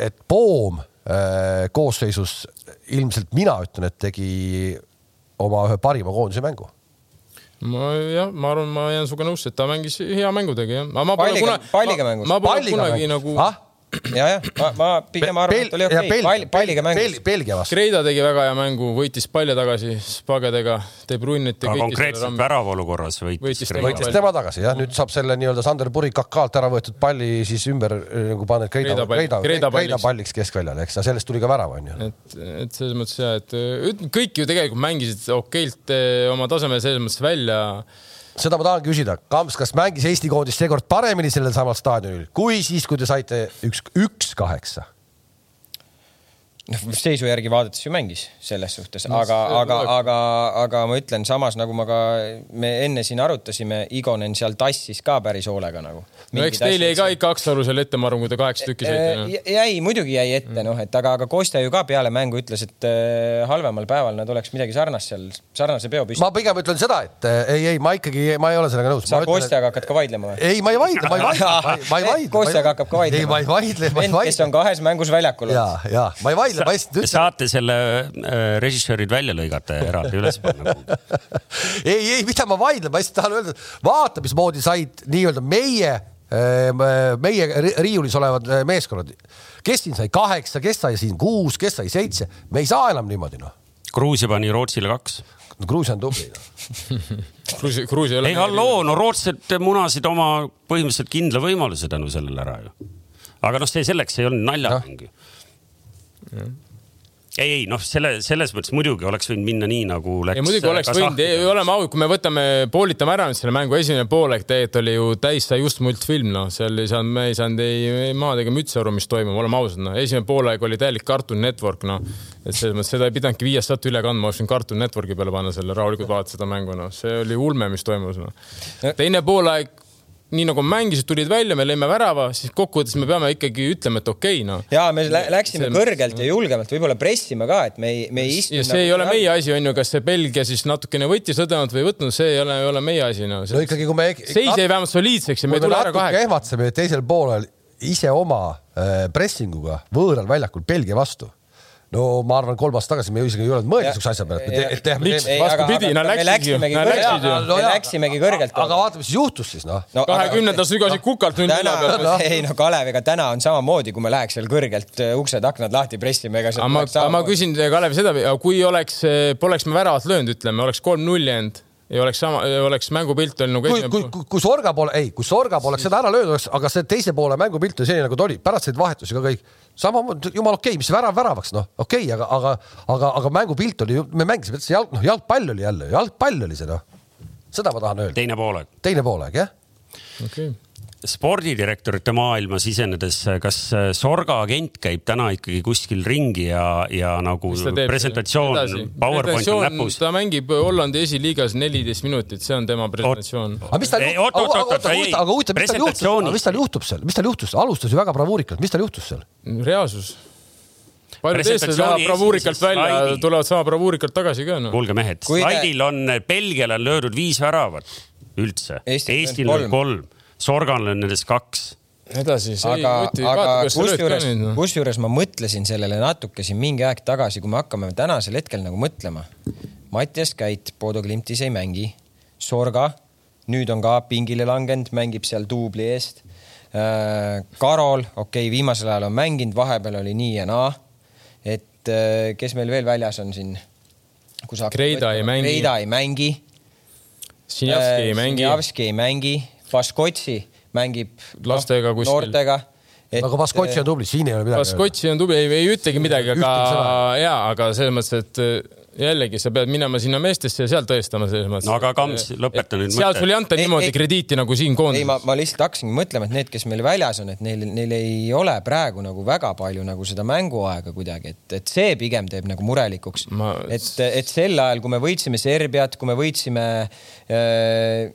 et Poom Äh, koosseisus ilmselt mina ütlen, et tegi oma ühe parima koondise mängu ma jah, ma arvan, ma jään sinuga nõusse, et ta mängis hea mängu tegi jah. palliga, palliga mängus. ma pole kunagi nagu ah?, ja, jah, ma, ma pigem arvan, et oli okei okay. Pall, palliga mängus. Belgia vastu. Kreida tegi väga hea mängu, võitis palja tagasi spagedega, De Bruynet konkreetselt väravaolukorras võitis, võitis, tema, võitis tema tagasi jah, nüüd saab selle nii-öelda Sander Puri kakalt ära võetud palli siis ümber nagu paned Kreida, Kreida, Kreida, Kreida, Kreida palliks keskväljale, eks, sellest tuli ka värav onju. et, et selles mõttes ja, et kõik ju tegelikult mängisid okeilt eh, oma tasemel selles mõttes välja seda ma tahan küsida, Kamps, kas mängis Eesti koondis seekord paremini sellel samal staadionil kui siis, kui te saite üks, üks kaheksa? Noh, seisu järgi vaadates ju mängis selles suhtes, aga, aga, aga, aga ma ütlen samas nagu ma ka, me enne siin arutasime, Igonen seal tassis ka päris hoolega nagu. no eks teil jäi ka ikka Aksalu seal ette, ma arvan, kui te kaheksa tükki saite no.. jäi, muidugi jäi ette mm. noh, et aga, aga Kostja ju ka peale mängu ütles, et äh, halvemal päeval nad oleks midagi sarnast seal, sarnase peo püsti. ma pigem ütlen seda, et äh, ei, ei, ma ikkagi, ma ei ole sellega nõus. sa Kostjaga hakkad ka vaidlema või? ei, ma ei vaidle, ma ei vaidle, ma ei vaidle. Kostjaga hakkab ka vaidlema. ei, ma ei vaidle, ma ei vaidle. kes on kahes mängus väljakul. ja, ja ma ei vaidle, ma lihtsalt ütlen. saate selle äh, režissöörid välja lõigata ja eraldi üles panna ei, ei, mida ma vaidlen, ma lihtsalt tahan öelda, vaata, mismoodi said nii-öelda meie äh, meie riiulis olevad äh, meeskonnad, kes siin sai kaheksa, kes sai siin kuus, kes sai seitse, me ei saa enam niimoodi noh. Gruusia pani Rootsile kaks. no Gruusia on tubli no. Gruusia, Gruusia ei ole. ei halloo, no rootslased munasid oma põhimõtteliselt kindla võimaluse tänu sellele ära ju. aga noh, see selleks ei olnud naljamäng ju no ei, ei noh, selle, selles mõttes muidugi oleks võinud minna nii nagu läks. muidugi oleks võinud, oleme ausad, kui me võtame, poolitame ära nüüd selle mängu esimene poolek, tegelikult oli ju täis sai just multfilm, noh, seal ei saanud, me ei saanud ei, ei maad ega mütsi aru, mis toimub, oleme ausad, noh, esimene poolek oli täielik Cartoon Network, noh. et selles mõttes seda ei pidanudki viiest saate üle kandma, oleks võinud Cartoon Networki peale panna selle rahulikult vaadata seda mängu, noh, see oli ulme, mis toimus, noh. teine poolaeg nii nagu mängisid, tulid välja, me lõime värava, siis kokkuvõttes me peame ikkagi ütlema, et okei okay,, noh. ja me läksime see... kõrgelt ja julgemalt, võib-olla pressima ka, et me ei, me ei istu. ja see nagu ei ole meie asi, on ju, kas see Belgia siis natukene võttis õdemalt või ei võtnud, see ei ole, ei ole meie asi, no. no ikkagi, kui me. seis jäi vähemalt soliidseks ja me ei tule ära kaheks. ehmatasime teisel poolel ise oma äh, pressinguga võõral väljakul Belgia vastu no ma arvan, kolm aastat tagasi me isegi ei olnud mõelnud niisuguse asja peale, et teeme, teeme. vastupidi, nad läksidki ju. me läksimegi kõrgelt. aga vaata, mis juhtus siis noh no,. kahekümnendal sügasid kukalt null nelja pealt. No. ei no Kalev, ega täna on samamoodi, kui me läheks veel kõrgelt äh, uksed-aknad lahti pressima, ega. aga ma, ma küsin Kalev seda, kui oleks, äh, poleks me väravat löönud, ütleme, oleks kolm-null jäänud ei oleks sama, oleks mängupilt olnud nagu kui, kui, kui, kui Sorga pole, ei, kui Sorga poleks seda ära löönud, aga see teise poole mängupilt oli selline, nagu ta oli, pärast neid vahetusi ka kõik samamoodi jumala okei okay,, mis värav väravaks, noh, okei okay,, aga, aga, aga, aga mängupilt oli me mängisime jalg, noh, jalgpall oli jälle, jalgpall oli see, noh. seda ma tahan öelda. teine poolaeg. teine poolaeg, jah. okei okay spordidirektorite maailma sisenedes, kas Sorga agent käib täna ikkagi kuskil ringi ja, ja nagu presentatsioon, PowerPoint on näpus? ta mängib Hollandi esiliigas neliteist minutit, see on tema presentatsioon. aga mis tal juhtub, mis tal juhtub seal, mis tal juhtus, alustas ju väga bravuurikalt, mis tal juhtus seal? reaalsus. Paljud eestlased lähevad bravuurikalt välja, tulevad sama bravuurikalt tagasi ka no.. kuulge mehed, slaidil on Belgiale on löödud viis väravat üldse, Eestil on kolm Sorgal on nendest kaks edasi, see aga, ei ka nüüd. Noh. kusjuures ma mõtlesin sellele natuke siin mingi aeg tagasi, kui me hakkame tänasel hetkel nagu mõtlema. Mattias Käit Bodo Glimtis ei mängi, Sorga nüüd on ka pingile langenud, mängib seal duubli eest. Äh, Karol, okei okay,, viimasel ajal on mänginud, vahepeal oli nii ja naa. et äh, kes meil veel väljas on siin? Kreida ei mängi. Kreida ei mängi. Sinjavski ei mängi. Sinjavski ei mängi Vaskotsi mängib lastega no, noortega et.... aga Vaskotsi on tubli, siin ei ole midagi. Vaskotsi on tubli, ei, ei ütlegi midagi, aga ja, aga selles mõttes, et jällegi sa pead minema sinna meestesse ja seal tõestama selles mõttes. no aga Kams, lõpeta nüüd mõte. seal sul ei anta ei, niimoodi ei, krediiti nagu siin koondises. ei, ma, ma lihtsalt hakkasingi mõtlema, et need, kes meil väljas on, et neil, neil ei ole praegu nagu väga palju nagu seda mänguaega kuidagi, et, et see pigem teeb nagu murelikuks ma.... et, et sel ajal, kui me võitsime Serbiat, kui me võitsime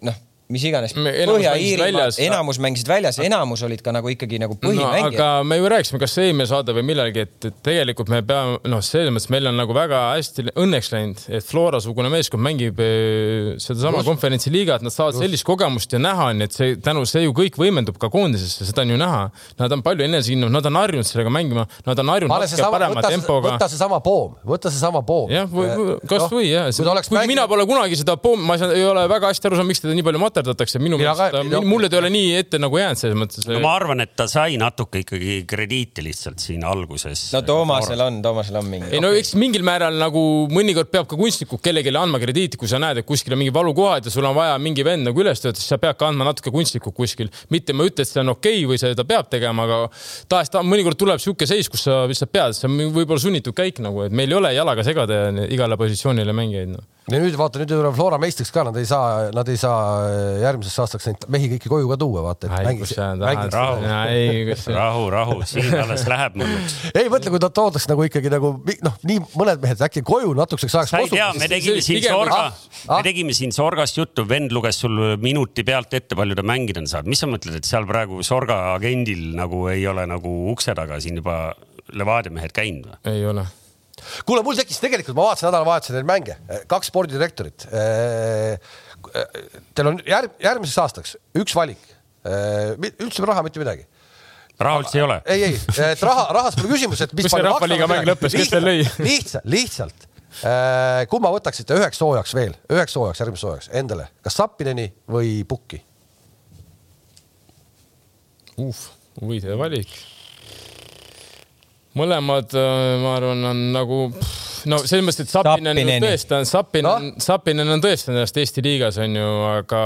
noh mis iganes Põhja-Iirimaa, enamus mängisid väljas, enamus olid ka nagu ikkagi nagu põhimängijad no,. aga me ju rääkisime, kas eelmine saade või millalgi, et, et tegelikult me peame, noh, selles mõttes meil on nagu väga hästi õnneks läinud, et Flora-sugune meeskond mängib eh, sedasama konverentsiliigat, nad saavad Just. sellist kogemust ja näha on, et see tänu see ju kõik võimendub ka koondisesse, seda on ju näha. Nad on palju enesekindlad, nad on harjunud sellega mängima, nad on harjunud natuke parema võtta tempoga. võta seesama poom, võta seesama poom. jah, kasvõi jah, kuigi mina pole kunagi seda poomi, ma ei ole väga hästi aru saanud, miks teda nii palju materdatakse, minu meelest, mulle ta ei ole nii ette nagu jäänud selles mõttes. no ma arvan, et ta sai natuke ikkagi krediiti lihtsalt siin alguses. no Toomasel on, Toomasel on mingi. ei no eks mingil määral nagu mõnikord peab ka kunstnikud kellelegi andma krediiti, kui sa näed, et kuskil on mingi valukohad ja sul on vaja mingi vend nagu üles töötada, siis sa pead ka andma natuke kunstnikku kuskil. mitte ma ei ütle, et see on okei okay või seda peab tegema, aga tahes-tahes mõnikord tuleb sihuke seis, kus sa lihtsalt pead, see on võib-olla sunnitud käik nagu, et meil ei ole jalaga segada igale positsioonile mängijaid no ja nüüd vaata, nüüd tuleb Flora meistriks ka, nad ei saa, nad ei saa äh, järgmiseks aastaks neid mehi kõiki koju ka tuua, vaata. rahu, rahu, rahu, siin alles läheb mõnuks. ei mõtle, kui nad toodaks nagu ikkagi nagu noh, nii mõned mehed äkki koju natukeseks ajaks. sa ei tea, me tegime siin Sorga, me tegime siin Sorgast juttu, vend luges sul minuti pealt ette, palju ta mängida on saanud. mis sa mõtled, et seal praegu Sorga agendil nagu ei ole nagu ukse taga siin juba Levadia mehed käinud või? ei ole kuule, mul tekkis tegelikult, ma vaatasin nädalavahetusel neid mänge, kaks spordidirektorit. Teil on järg, järgmiseks aastaks üks valik, üldse raha, mitte midagi raha üldse ei ole? ei, ei, et raha, rahas pole küsimus, et mis. kus see Rahvaliiga mäng lõppes, kes teil lõi? lihtsalt, lihtsalt. kumma võtaksite üheks hooajaks veel, üheks hooajaks, järgmiseks hooajaks endale, kas Sapineni või Pukki? uh, huvitav valik mõlemad, äh, ma arvan, on nagu no selles mõttes, et Sapinen on tõestanud, Sapinen no?, Sapinen on tõestanud ennast Eesti liigas on ju, aga.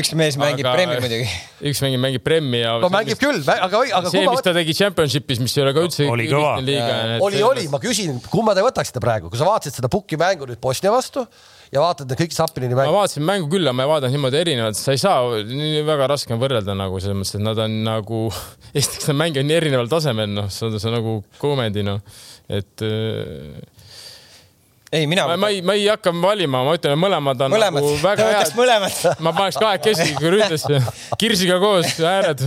üks mees mängib aga, Premi muidugi. üks mängib, mängib Premi ja. no mängib küll, aga, aga. see, mis ta tegi Championship'is, mis ei ole ka üldse. oli kõva. oli, oli, ma küsin, kumma te võtaksite praegu, kui sa vaatasid seda Puki mängu nüüd Bosnia vastu ja vaatad kõik Sapinini mängu. ma vaatasin mängu küll, aga ma ei vaadanud niimoodi erinevalt, sa ei saa, väga raske on võrrelda nagu selles mõttes, et nad on nagu, esiteks nad mängivad nii erineval tasemel, noh, see on nagu komedi, noh, et äh, ei, mina. ma, ma ei, ma ei hakka valima, ma ütlen, mõlemad on mõlemad nagu, väga head. mõlemad. ma paneks kahekesi ründesse, kirsiga koos ääred.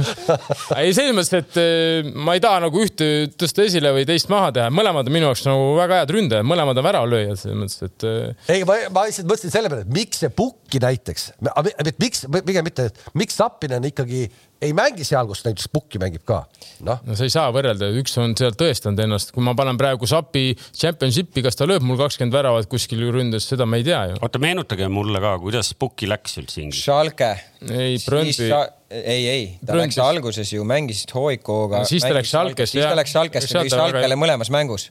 ei, selles mõttes, et eh, ma ei taha nagu ühte tõsta esile või teist maha teha, mõlemad on minu jaoks nagu väga head ründajad, mõlemad on väravalööjad selles mõttes, et eh, ei, ma, ma lihtsalt mõtlesin selle peale, et miks see Pukki näiteks, miks, pigem mitte, miks Sappinen ikkagi ei mängi seal, kus näiteks Pukki mängib ka, noh. no sa ei saa võrrelda, üks on seal tõestanud ennast, kui ma panen praegu Sapi championship'i, kas ta lööb mul kakskümmend väravat kuskil ründes, seda me ei tea ju. oota, meenutage mulle ka, kuidas Pukki läks üldse Inglismaale. Schalke. ei, Brøndby, ei, ei, ta Brøndbis. läks alguses ju, mängisid Hoikoga. Siis ta läks Schalkesse, siis ta läks Schalkesse, Sealt väga- Schalkele mõlemas mängus.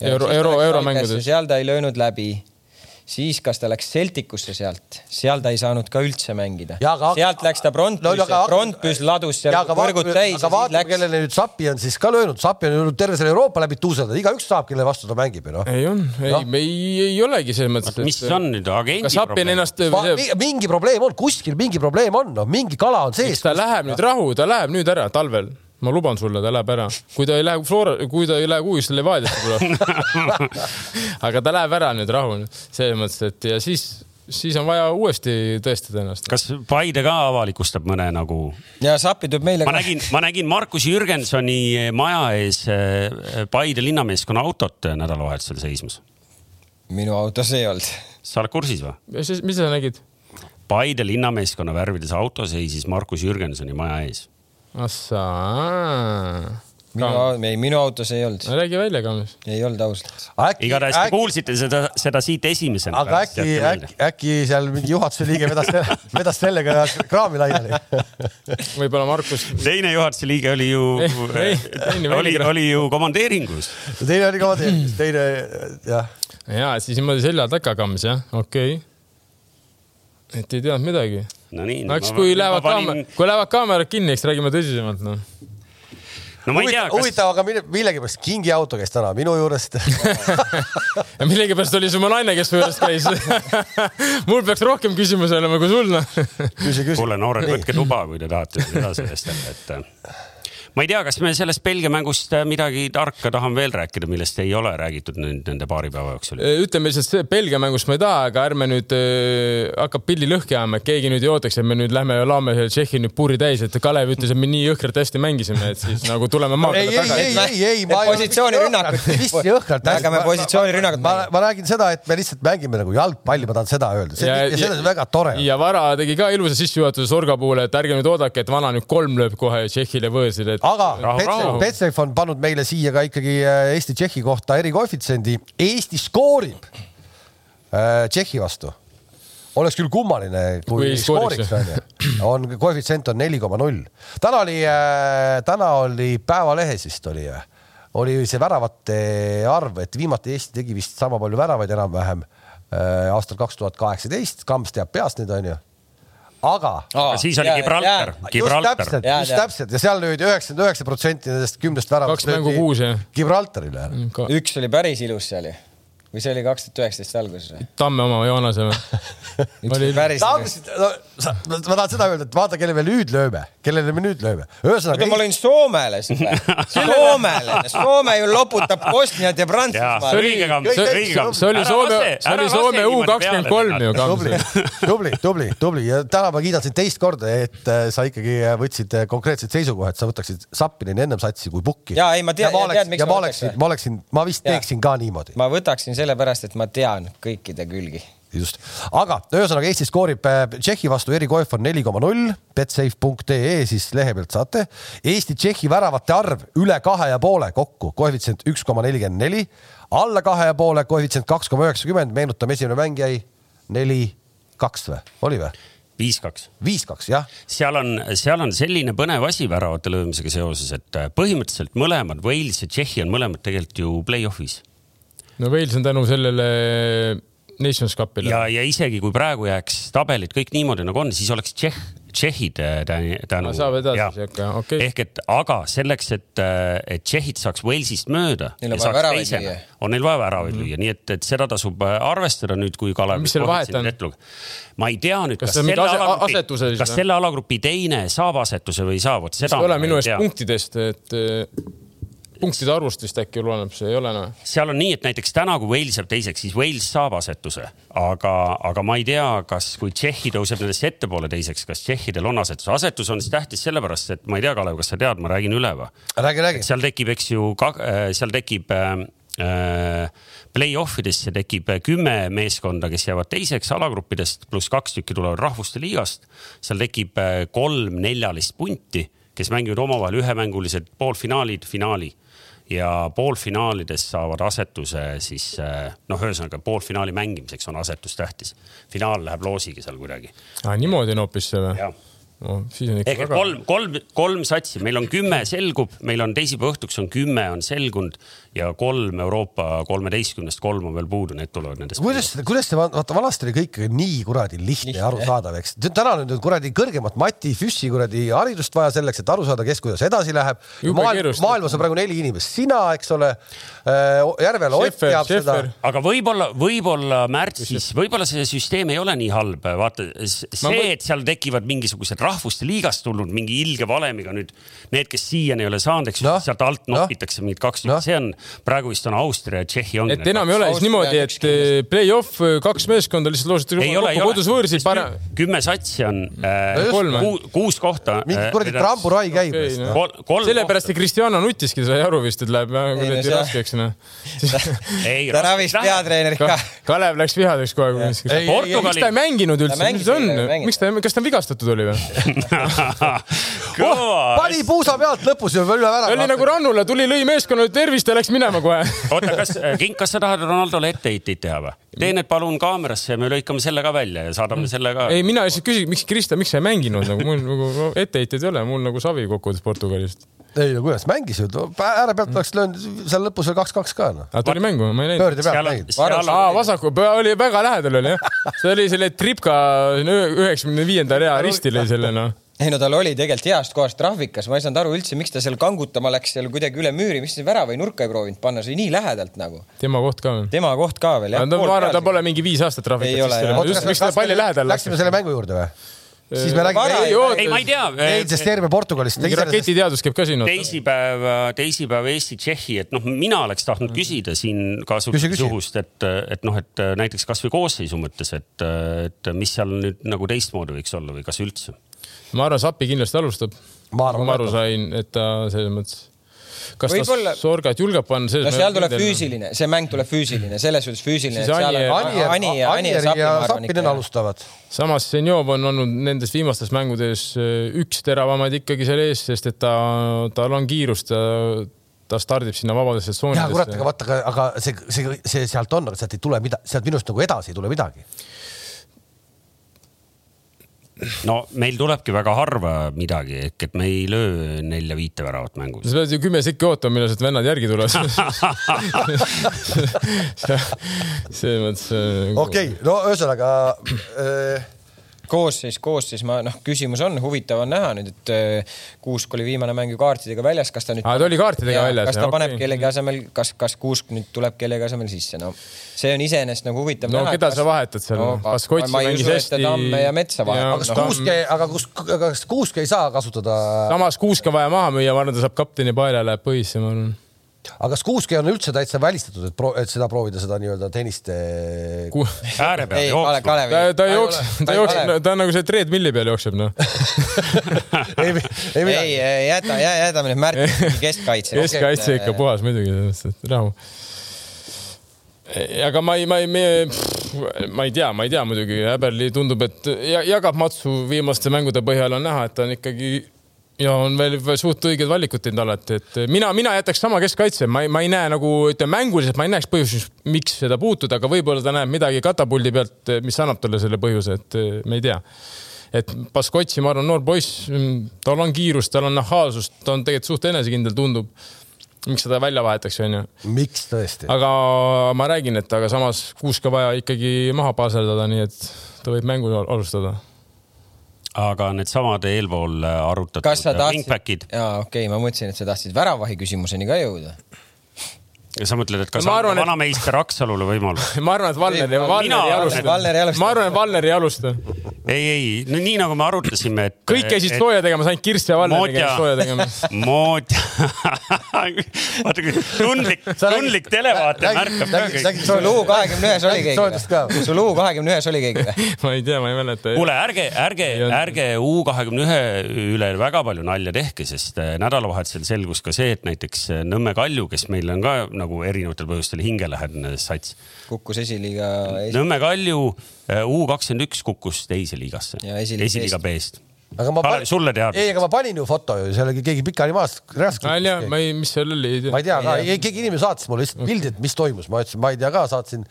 Euro- euro- euromängudes. seal ta ei löönud läbi siis kas ta läks Celticusse sealt, seal ta ei saanud ka üldse mängida. Sealt läks ta aga- no,, Brondbys ladus seal võrgud täis aga vaatame, läks. kellele nüüd Sappi on siis ka löönud, Sappi on ju terve selle Euroopa läbi tuuseldada, igaüks saab, kelle vastu ta mängib ju noh. ei on, ei no., ei, ei olegi selles mõttes. mis on nüüd agendi probleem? ennast, mingi probleem on, kuskil mingi probleem on, noh, mingi kala on sees. ta läheb nüüd rahu, ta läheb nüüd ära talvel, ma luban sulle, ta läheb ära, kui ta ei lähe Flora, kui ta ei lähe kuhugi Levadiasse tuleb. aga ta läheb ära nüüd rahu, selles mõttes, et ja siis, siis on vaja uuesti tõestada ennast. kas Paide ka avalikustab mõne nagu? ja Sappi tuleb meile ma nägin, ma nägin Markus Jürgensoni maja ees eh, Paide linnameeskonna autot nädalavahetusel seismas. minu autos ei olnud. sa oled kursis või? mis sa nägid? Paide linnameeskonna värvides auto seisis Markus Jürgensoni maja ees. ahsaa. minu, ei minu autos ei olnud, räägi välja, Kams. ei olnud ausalt. igatahes te kuulsite seda, seda siit esimesena. aga äkki, äkki, äkki seal mingi juhatuse liige vedas, vedas sellega kraami laiali. võib-olla Markus. teine juhatuse liige oli ju oli, oli ju komandeeringus. teine oli ka teine, teine jah. ja siis niimoodi selja taga Kams jah, okei okay.. et ei teadnud midagi. No nii. no eks kui lähevad kaamera, kui lähevad kaamerad kinni, eks räägime tõsisemalt noh. no ma ei tea, kas, huvitav, aga mille- millegipärast Kingi auto käis täna minu juurest. ja millegipärast oli see mu naine, kes mu juures käis. mul peaks rohkem küsimusi olema kui sul noh. kuule noored, võtke tuba, kui te tahate edasi vestelda, et äh, ma ei tea, kas me sellest Belgia mängust äh, midagi tarka tahame veel rääkida, millest ei ole räägitud nüüd nende paari päeva jooksul. ütleme lihtsalt see Belgia mängust ma ei taha, aga ärme nüüd äh, hakkab pilli lõhki ajama, et keegi nüüd ei ootaks, et me nüüd lähme ja laome Tšehhi nüüd puuri täis, et Kalev ütles, et me nii jõhkralt hästi mängisime, et siis nagu tuleme ei, maakera ei, tagasi ei, ei, ei. positsioonirünnakut. mis jõhkralt. Hakkame positsioonirünnakut ma, ma räägin seda, et me lihtsalt mängime nagu jalgpalli, ma tahan seda öelda. see Ja- ja, selles on väga tore. ja Vara tegi ka ilusa sissejuhatuse Sorga puhul, et ärge nüüd oodake, et vana nüüd kolm lööb kohe Tšehhile võõrsil, et aga. Betsafe on pannud meile siia ka ikkagi äh, Eesti-Tšehhi kohta erikoefitsiendi. Eesti skoorib äh, Tšehhi vastu. oleks küll kummaline, kui, skooriks, onju. on koefitsient on neli koma null. täna oli, täna oli Päevalehes vist oli, oli see väravate arv, et viimati Eesti tegi vist sama palju väravaid enam-vähem äh, aastal kaks tuhat kaheksateist, Kams teab peast nüüd onju. Aga aga siis oli Gibraltar, just Gibraltar täpselt, just täpselt ja seal löödi üheksakümmend üheksa protsenti nendest kümnest väravast. Kaks mängu kuus, jah. Gibraltarile ära. üks oli päris ilus seal ju. Või see oli kaks tuhat üheksateist alguses või? Tamme oma Joonase või? oli Oli- päris no sa, ma tahan seda öelda, et vaata, kellele me nüüd lööme, kellele me nüüd lööme. ühesõnaga ma lõin Soomele seda. Soomele, Soome ju loputab Bosniat ja Prantsusmaad. õige kamm, kõik- õige kamm. see oli Soome, see oli Soome U kakskümmend kolm ju, tubli tubli, tubli, tubli ja täna ma kiidan sind teist korda, et äh, sa ikkagi võtsid äh, konkreetseid seisukoha, et sa võtaksid Sappinini ennem satsi kui Pukki. Jaa, ei, ma tean- ja ma tead, miks oleksin, ja ma oleksin ma oleksin, ma vist teeksin ka niimoodi. ma võtaksin sellepärast, et ma tean kõikide külgi. just, aga ühesõnaga Eesti skoorib äh, Tšehhi vastu erikoef on neli koma null, betsafe.ee siis lehe pealt saate. Eesti-Tšehhi väravate arv üle kahe ja poole kokku, koefitsient üks koma nelikümmend neli, alla kahe ja poole koefitsient kaks koma üheksakümmend, meenutame, esimene mäng jäi neli, kaks või, oli või? viis-kaks. viis, kaks jah, seal on, seal on selline põnev asi väravate löömisega seoses, et äh, põhimõtteliselt mõlemad, Wales ja Tšehhi on mõlemad tegelikult ju play-off'is. No Wales on tänu sellele Nations Cupile ja, ja isegi kui praegu jääks tabelid kõik niimoodi nagu on, siis oleks Tšehh, Tšehhid äh, tä- tänu. saab edasi siuke, okei. ehk et, aga selleks, et, et Tšehhid saaks Walesist mööda. Neil on vaja väravaid lüüa. on neil vaja väravaid lüüa, nii et, et seda tasub äh, arvestada nüüd, kui Kalev. Mis seal vahet on? ma ei tea nüüd, Kas kas, selle ase- alagrupi asetuse, siis kas selle alagrupi teine saab asetuse või ei saa, vot see seda. ei ole minu eest punktidest, et punktide arvust vist äkki oleneb, see ei ole noh. seal on nii, et näiteks täna, kui Wales jääb teiseks, siis Wales saab asetuse, aga, aga ma ei tea, kas, kui Tšehhi tõuseb nendest ettepoole teiseks, kas tšehhidel on asetus. asetus on siis tähtis sellepärast, et ma ei tea, Kalev, kas sa tead, ma räägin üle või? räägi, räägi. seal tekib, eks ju, seal tekib äh, Play-off idesse tekib kümme meeskonda, kes jäävad teiseks alagruppidest, pluss kaks tükki tulevad rahvuste liigast. seal tekib kolm neljalist punti kes mängivad omavahel ühemängulised poolfinaalid, finaali ja poolfinaalides saavad asetuse siis noh, ühesõnaga poolfinaali mängimiseks on asetus tähtis. finaal läheb loosiga seal kuidagi. niimoodi on hoopis see või? No siis on ikka Ehk väga. kolm, kolm, kolm satsi, meil on kümme selgub, meil on teisipäeva õhtuks on kümme on selgunud ja kolm Euroopa kolmeteistkümnest, kolm on veel puudu, need tulevad nendest. kuidas, kuidas te, vaata vanasti oli kõik nii kuradi lihtne ja arusaadav, eks. täna on nüüd kuradi kõrgemat mati, füssi kuradi haridust vaja selleks, et aru saada, kes kuidas edasi läheb. maailm, maailmas on praegu neli inimest, sina, eks ole äh,, Järvel Ott teab seda. aga võib-olla, võib-olla märtsis, võib-olla see süsteem ei ole nii halb, vaata see, et seal tekivad mingisugused rahvuste liigast tulnud mingi ilge valemiga nüüd need, kes siiani ei ole saanud, eks ju no., sealt alt nopitakse no. mingid kaks no., see on, praegu vist on Austria ja Tšehhi ongi. et enam ei ole siis niimoodi, et eh, play-off eh, kaks meeskonda lihtsalt loositakse kodus võõrsil pane.... kümme satsi on äh, ku, kuus kohta. mingi kuradi tramburai käib okay,. No. sellepärast see Cristiano nutiski, sai aru vist, et läheb kuradi raskeks noh. ta ravis peatreenerit ka. Kalev läks vihaseks kohe. miks ta ei mänginud üldse, mis see on, miks ta, kas ta vigastatud oli või? oh, pani puusa pealt lõpus ju üle värava. oli nagu Rannula, tuli, lõi meeskonnale tervist ja läks minema kohe. oota, kas, Kink, kas sa tahad Ronaldole etteheiteid teha või? Tee need palun kaamerasse ja me lõikame selle ka välja ja saadame selle ka. ei, mina lihtsalt küsin, miks Krista, miks sa ei mänginud nagu mul nagu etteheiteid ei ole, mul nagu savi kokkuvõttes Portugalist ei no kuidas, mängis ju, ääre pealt oleks löönud seal lõpus veel kaks-kaks ka noh. aga tuli mängu, ma ei näinud. pöörde pealt mängid. aa, vasaku, oli väga lähedal oli jah. see oli selle Tripka üheksakümne viienda rea ristil oli selle noh ei no tal oli tegelikult heast kohast trahvikas, ma ei saanud aru üldse, miks ta seal kangutama läks seal kuidagi üle müüri, miks ta värava või nurka ei proovinud panna, see oli nii lähedalt nagu. tema koht ka veel. tema koht ka veel jah. ma arvan, ta pole mingi viis aastat trahvikas. miks ta palli lähedal läks? Läksime selle mängu juurde või? siis me räägime. ei, ei, ma ei tea. eilsest terve Portugalist. mingi raketiteadus käib ka siin. teisipäev, teisipäev Eesti-Tšehhi, et noh, mina oleks tahtnud küsida siin kasutuse suhust, et, et noh, et näiteks kasvõi koosseisu mõttes, et, et mis seal nüüd nagu teistmoodi võiks olla või kas üldse ma arvan, Sappi kindlasti alustab. ma arvan, ma aru sain, et ta selles mõttes kas Võibolla... ta Sorgat julgeb panna? no seal tuleb füüsiline, see mäng tuleb füüsiline, selles suhtes füüsiline. Alustavad. samas Senjov on olnud nendes viimastes mängudes äh, üks teravamaid ikkagi seal ees, sest et ta, tal on kiirust ja ta stardib sinna vabadesse tsoonidesse. ja kurat, aga vaata, aga see, see, see sealt on, aga sealt ei tule midagi, sealt minust nagu edasi ei tule midagi no meil tulebki väga harva midagi, ehk et me ei löö nelja-viite väravat mängus. sa pead ju kümme sekki ootama, millal need vennad järgi tulevad selles mõttes. Äh, okei okay,, no ühesõnaga äh, koosseis, koosseis, ma noh, küsimus on, huvitav on näha nüüd, et äh, Kuusk oli viimane mäng ju kaartidega väljas, kas ta nüüd. aa, ta oli kaartidega väljas. kas ta ja, paneb okay. kellegi asemel, kas, kas Kuusk nüüd tuleb kellegi asemel sisse, no see on iseenesest nagu huvitav no, näha. no keda kas... sa vahetad seal no,? kas Kotsi mängis hästi? Tamme ja Metsa vahetab. aga kas no. Kuusk ei, aga kus, kas Kuusk ei saa kasutada? samas Kuusk on vaja maha müüa, ma arvan, ta saab kapteni paela, läheb põhisse, ma arvan aga kas kuuski on üldse täitsa välistatud, et, pro, et seda proovida, seda nii-öelda tenniste Ku...? ääre peal jooksma. ta, ta jookseb, ta jookseb, ta on nagu see treadmill'i peal jookseb, noh ei, ei, ei, jäta, jätame nüüd Märti keskkaitse. keskkaitse ikka puhas muidugi, rahu aga ma ei, ma ei, ma ei tea, ma ei tea muidugi, Häberli tundub, et jagab matsu viimaste mängude põhjal on näha, et ta on ikkagi ja on veel suht õiged valikud teinud alati, et mina, mina jätaks sama keskkaitse, ma ei, ma ei näe nagu ütleme mänguliselt, ma ei näeks põhjust, miks seda puutuda, aga võib-olla ta näeb midagi katapuldi pealt, mis annab talle selle põhjuse, et me ei tea. et Baskotsi, ma arvan, noor poiss, tal on kiirust, tal on nahaalsust, ta on tegelikult suht enesekindel, tundub. miks seda välja vahetaks, onju. miks tõesti? aga ma räägin, et aga samas Kuuska vaja ikkagi maha paaserdada, nii et ta võib mängu alustada aga needsamad eelpool arutatud kas sa tahtsid, jaa okei okay,, ma mõtlesin, et sa tahtsid väravahi küsimuseni ka jõuda. Sa mõtled, et kas Ma no, arvan, et- vanameister Aksalule võimalus? ma arvan, et Valner, Valner ei alusta et ma arvan, et Valner ei alusta. ei, ei, no nii nagu me arutasime, et. kõik käisid sooja tegemas, ainult Kirsti ja Valner Moodja. käisid sooja tegemas. mood, vaata kui tundlik, tundlik televaataja märkab ka kõik. sul U kahekümne ühes oli keegi või? sul U kahekümne ühes oli keegi või? ma ei tea, ma ei mäleta. kuule, ärge, ärge ärge U kahekümne ühe üle väga palju nalja tehke, sest äh, nädalavahetusel selgus ka see, et näiteks äh, Nõmme Kalju, kes meil on ka nagu erinevatel põhjustel hingelähedane sats. kukkus esiliiga esi.... Nõmme Kalju U kakskümmend üks kukkus teise liigasse, Ja esiliiga esiliiga B-st. aga ma Kalev, sulle teada? ei, aga ma panin ju foto ju, seal oli keegi pikali maas. ma ei tea, ma ei, mis seal oli, ei ma ei tea. tea ka, keegi inimene saatis mulle lihtsalt pildi, et mis toimus, ma ütlesin, ma ei tea ka, saatsin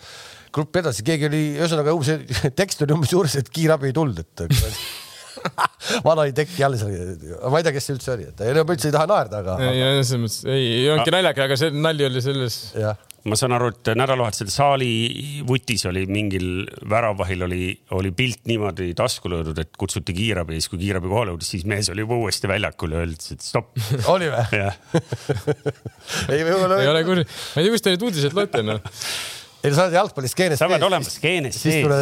gruppi edasi, keegi oli, ühesõnaga umbes, tekst oli umbes juures, et kiirabi ei tulnud, et vana oli tekk jälle seal, ma ei tea, kes see üldse oli, et ei no ma üldse ei taha naerda, aga ei, selles mõttes ei, ei olnudki naljakas, aga see nali oli selles. ma saan aru, et nädalavahetusel saali vutis oli mingil väravahil oli, oli pilt niimoodi tasku löödud, et kutsuti kiirabi ja siis, kui kiirabi kohale jõudis, siis mees oli juba uuesti väljakul ja öeldi, et stopp. oli või? ei, võib-olla ei ole kursis, ma ei tea, kust te neid uudiseid loete, noh. ei, sa oled jalgpalliskeenes. sa pead olema skeenes sees. tule.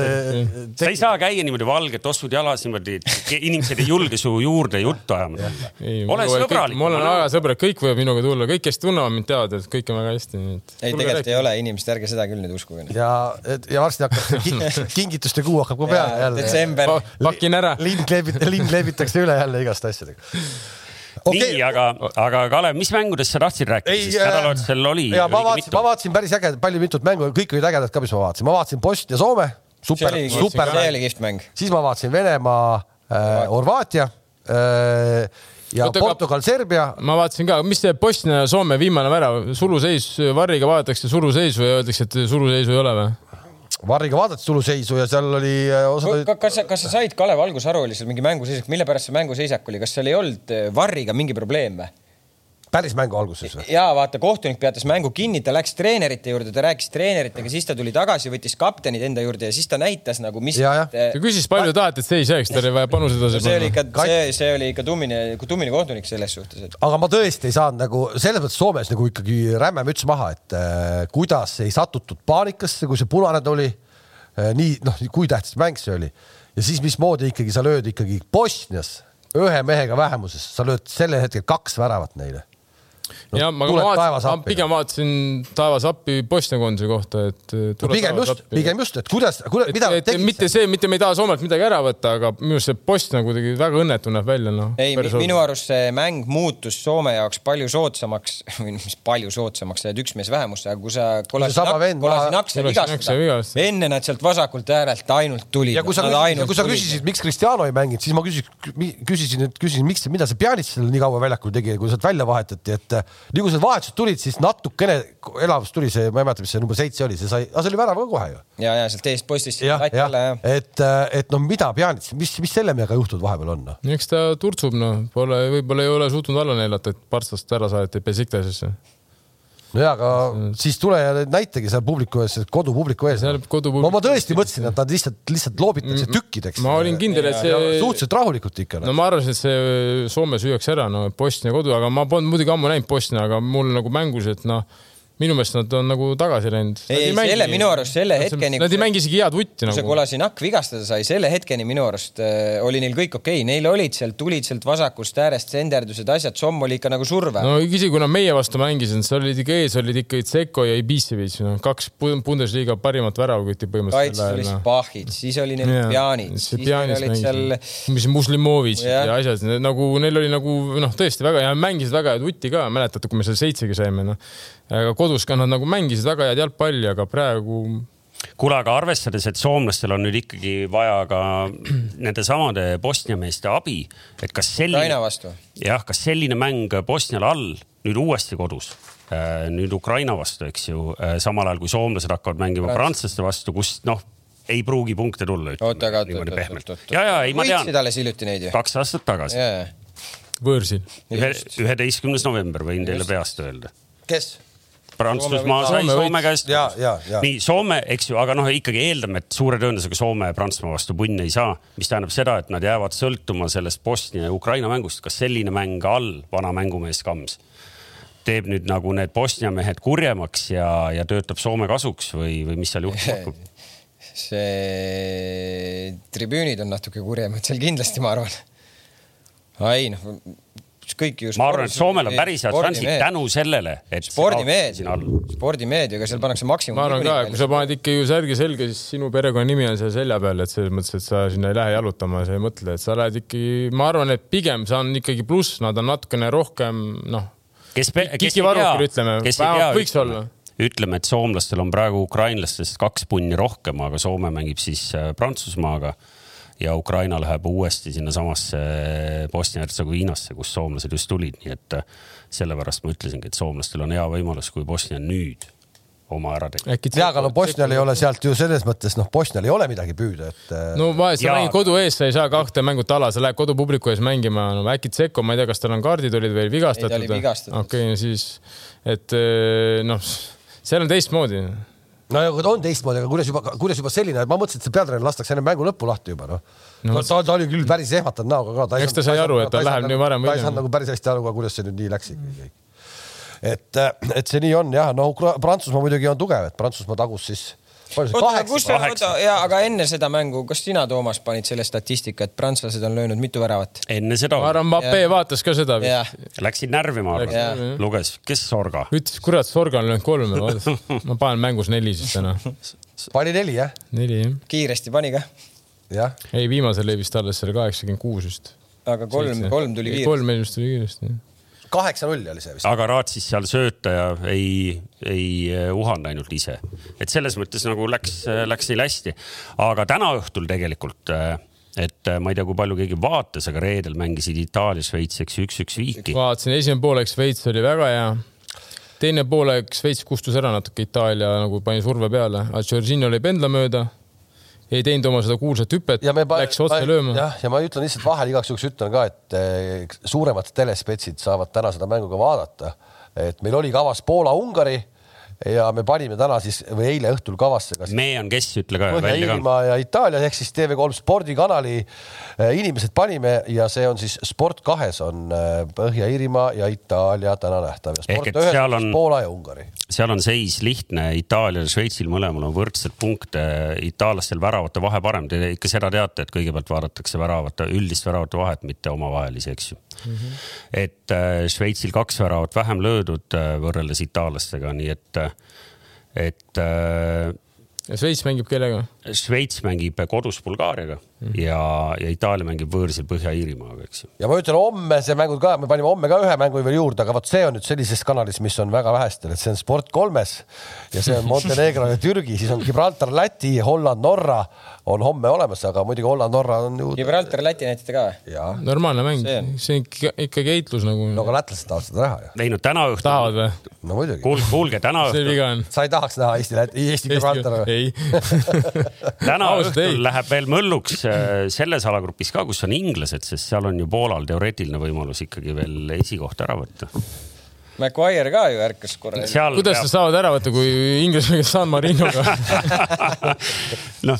sa ei saa käia niimoodi valged tossud jalas niimoodi, et inimesed ei julge su juurde juttu ajama tulla. ole sõbralik. ma olen väga sõbralik, kõik võivad minuga tulla, kõik, kes tunnevad mind, teavad, et kõik on väga hästi, nii et. ei, tegelikult ei ole inimesed, ärge seda küll nüüd uskuge. ja, ja varsti hakkab king, kingituste kuu hakkab ka peale jälle. detsember. pakin ära. lind kleebit-, lind kleebitakse üle jälle igast asjadega. nii, aga, aga Kalev, mis mängudest sa tahtsid rääkida, Ei, sest äh, nädalavahetusel oli. ja ma vaatasin, ma vaatasin päris äge, palju mitut mängu, kõik olid ägedad ka, mis ma vaatasin, ma vaatasin Bosnia, Soome, see super super see oli kihvt mäng. siis ma vaatasin Venemaa äh,, Horvaatia äh, ja Oota, Portugal, Serbia. ma vaatasin ka, mis see Bosnia ja Soome viimane värav, suluseis, Varriga vaadatakse suluseisu ja öeldakse, et suluseisu ei ole või? Varriga vaadati tuluseisu ja seal oli äh, osad kas sa, kas sa said, Kalev, alguses aru, oli seal mingi mänguseisak, mille pärast see mänguseisak oli, kas seal ei olnud äh, Varriga mingi probleem või? Päris mängu alguses või? ja vaata, kohtunik peatas mängu kinni, ta läks treenerite juurde, ta rääkis treeneritega, siis ta tuli tagasi, võttis kaptenid enda juurde ja siis ta näitas nagu, mis. Ta küsis, palju tahate, et seis jääks, tal oli vaja panused edasi see oli ikka, Kat- see, see oli ikka tummine, tummine kohtunik selles suhtes, et aga ma tõesti ei saanud nagu selles mõttes Soomes nagu ikkagi räme müts maha, et äh, kuidas ei satutud paanikasse, kui see punane tuli äh,. nii noh, kui tähtis mäng see oli ja siis mismoodi ikkagi sa lööd ikkagi Bosnias ühe mehega vähemuses, sa lööd sellel hetkel kaks väravat neile. Ja ma, vaatasin, appi. pigem vaatasin taevas appi Bosnia koondise kohta, et äh, no pigem just, pigem just, et kuidas, kuidas, mida mitte see, mitte me ei taha Soomelt midagi ära võtta, aga minu arust see Bosnia kuidagi väga õnnetu näeb välja, noh. ei, minu arust see mäng muutus Soome jaoks palju soodsamaks või mis palju soodsamaks, sa jääd üks mees vähemusse, aga kui sa Kolasinac sai vigastada enne nad sealt vasakult äärelt ainult tulid. ja kui sa, ja kui sa küsisid, miks Cristiano ei mänginud, siis ma küsisin, küsisin, küsisin, miks, mida see Pjanic seal nii kaua väljakul tegi, kui sealt välja vahetati, et äh, nii kui need vahetused tulid, siis natukene elavust tuli see, ma ei mäleta, mis see number seitse oli, see sai, aga see oli värav ka kohe ju. ja, ja sealt teisest postist jah ja, et, et no mida Pjanic, mis, mis selle mehega juhtunud vahepeal on noh? no?? eks ta turtsub, noh, pole, võib-olla ei ole suutnud alla neelata, et Partsast ära saadeti Besiktasisse. No jaa, aga siis tule ja näitagi seal publiku ees, kodupubliku ees. Kodupubliku- no ma tõesti mõtlesin, et nad lihtsalt, lihtsalt loobitakse tükkideks. ma olin kindel, et see, suhteliselt rahulikult ikka no. ma arvasin, et see Soome süüakse ära, no Bosnia kodu, aga ma polnud muidugi ammu näinud Bosnia, aga mul nagu mängus, et noh, minu meelest nad on nagu tagasi läinud. ei, ei selle minu arust selle hetkeni, Nad ei mängi isegi head vutti kui see nagu. Kolasinak vigastada sai, selle hetkeni minu arust äh, oli neil kõik okei okay., neil olid sealt, tulid sealt vasakust äärest senderdused, asjad, Somm oli ikka nagu surve no.. isegi kui nad meie vastu mängisid, seal olid ikka ees olid ikka Tseko ja Ibisevic, noh, kaks Bu- Bundesliga parimat väravakütti kaitses põhimõtteliselt. olid Spahid, siis oli neil Pjanit, siis neil olid seal mis Muslimovitš Jah. ja asjad, nagu neil oli nagu noh, tõesti väga ja mängisid väga head vutti ka, mäletate, kui me seal seitsegi saime, noh. aga kodus ka nad nagu mängisid väga head jalgpalli, aga praegu kuule, aga arvestades, et soomlastel on nüüd ikkagi vaja ka nende samade Bosnia meeste abi, et kas Ukraina selline, vastu. jah, kas selline mäng Bosniale all nüüd uuesti kodus, nüüd Ukraina vastu, eks ju, samal ajal kui soomlased hakkavad mängima prantslaste vastu, kus noh, ei pruugi punkte tulla. oota, aga oot, oot, oot, ja, ja ei, ma tean võitsid, alles hiljuti neid ju. kaks aastat tagasi, võõrsil. üheteistkümnes november võin teile peast öelda. kes? Prantsusmaa Soome sai võitis. Soome käest. ja, ja, ja. nii Soome, eks ju, aga noh, ikkagi eeldame, et suure tõenäosusega Soome Prantsusmaa vastu punni ei saa, mis tähendab seda, et nad jäävad sõltuma sellest Bosnia ja Ukraina mängust, kas selline mäng all vana mängumees Kams teeb nüüd nagu need Bosnia mehed kurjemaks ja, ja töötab Soome kasuks või, või mis seal juhtuma hakkab? see tribüünid on natuke kurjemad seal kindlasti, ma arvan. ei noh, kõik ju. ma arvan, et Soomel on päris head šansid tänu sellele, et. spordimehed, spordimehed, ega seal pannakse maksimum. ma arvan ka, kui sa paned ikka ju särgi selga, siis sinu perekonnanimi on seal selja peal, et selles mõttes, et sa sinna ei lähe jalutama, sa ei mõtle, et sa lähed ikkagi, ma arvan, et pigem see on ikkagi pluss, nad on natukene rohkem noh. kes, kes ei tea, ütleme, vähemalt võiks olla ütleme, et soomlastel on praegu ukrainlastest kaks punni rohkem, aga Soome mängib siis äh, Prantsusmaaga ja Ukraina läheb uuesti sinnasamasse Bosnia-Hertsegoviinasse, kust soomlased just tulid, nii et äh, sellepärast ma ütlesingi, et soomlastel on hea võimalus, kui Bosnia nüüd oma ära tegi. ja, aga no Bosnial ei ole sealt ju selles mõttes, noh, Bosnial ei ole midagi püüda, et. Äh, no vahet, sa mängid kodu ees, sa ei saa kahte mängut ala, sa lähed kodupubliku ees mängima, no äkki Tseko, ma ei tea, kas tal on kaardid olid veel vigastatud. okei okay,, siis, et äh, noh, seal on teistmoodi no on teistmoodi, aga kuidas juba, kuidas juba selline, ma mõtlesin, et see peatreener lastakse enne mängu lõppu lahti juba noh no.. ta, ta oli küll päris ehmatanud näoga ka. eks ta sai aru, et ta läheb nii varem ta ei saanud nagu päris hästi aru ka, kuidas see nüüd nii läks ikkagi kõik. et, et see nii on jah, no Prantsusmaa muidugi on tugev, et Prantsusmaa tagus siis oota, ja aga enne seda mängu, kas sina, Toomas, panid selle statistika, et prantslased on löönud mitu väravat? enne seda. ma arvan, Mbappé vaatas ka seda. Läksid närvi, ma arvan. luges, kes Sorga? ütles, kurat, Sorga on löönud kolme, ma panen mängus neli siis täna. pani neli, jah? neli, jah. kiiresti pani ka? ei, viimasel lõi vist alles selle kaheksakümmend kuus vist. aga kolm, kolm tuli kiiresti. kolm arust tuli kiiresti, jah kaheksa-null oli see vist. aga raatsis seal sööta ja ei, ei eh, uhanud ainult ise. et selles mõttes nagu läks, läks neil hästi. aga täna õhtul tegelikult, eh, et ma ei tea, kui palju keegi vaatas, aga reedel mängisid Itaalia, Šveits, eks ju, üks-üks viiki. vaatasin, esimene poolek Šveits oli väga hea. teine poolek Šveits kustus ära natuke, Itaalia nagu pani surve peale, Giorgino lõi pendla mööda ei teinud oma seda kuulsat hüpet, läks otse lööma. jah, ja ma ütlen lihtsalt vahel igaks juhuks ütlen ka, et eh, suuremad telespetsid saavad täna seda mängu ka vaadata. et meil oli kavas Poola-Ungari ja me panime täna siis või eile õhtul kavasse. me on kes, ütle ka. Põhja-Iirimaa ja Itaalia ehk siis TV3 spordikanali äh, inimesed panime ja see on siis Sport kahes on äh, Põhja-Iirimaa ja Itaalia täna nähtav. ehk et seal on Poola ja Ungari. seal on seis lihtne, Itaalial ja Šveitsil mõlemal on võrdsed punkte, itaallastel väravate vahe parem, te ikka seda teate, et kõigepealt vaadatakse väravate, üldist väravate vahet, mitte omavahelisi, eks ju mm. -hmm. et äh, Šveitsil kaks väravat vähem löödud võrreldes itaallastega, nii et et äh, ja Šveits mängib kellega? Šveits mängib kodus Bulgaariaga mm -hmm. ja, ja Itaalia mängib võõrsil Põhja-Iirimaaga, eks ju. ja ma ütlen homme see mängud ka, me panime homme ka ühe mängu veel juurde, aga vot see on nüüd sellises kanalis, mis on väga vähestel, et see on Sport kolmes ja see on Montenegro ja Türgi, siis on Gibraltar, Läti, Holland, Norra on homme olemas, aga muidugi Holland-Norra on ju. Gibraltar, Läti näitate ka või? normaalne mäng, see on ikkagi heitlus nagu. no aga lätlased tahavad seda näha ju. ei no täna õhtul. tahavad või? no muidugi. kuulge, kuulge täna õhtul. sa ei tahaks näha Eesti, Eesti Gibraltar või? Ei täna õhtul läheb veel mölluks äh, selles alagrupis ka, kus on inglased, sest seal on ju Poolal teoreetiline võimalus ikkagi veel esikoht ära võtta Maguire ka ju ärkas korra. kuidas sa saavad ära võtta, kui Inglise mängib San Marinoga noh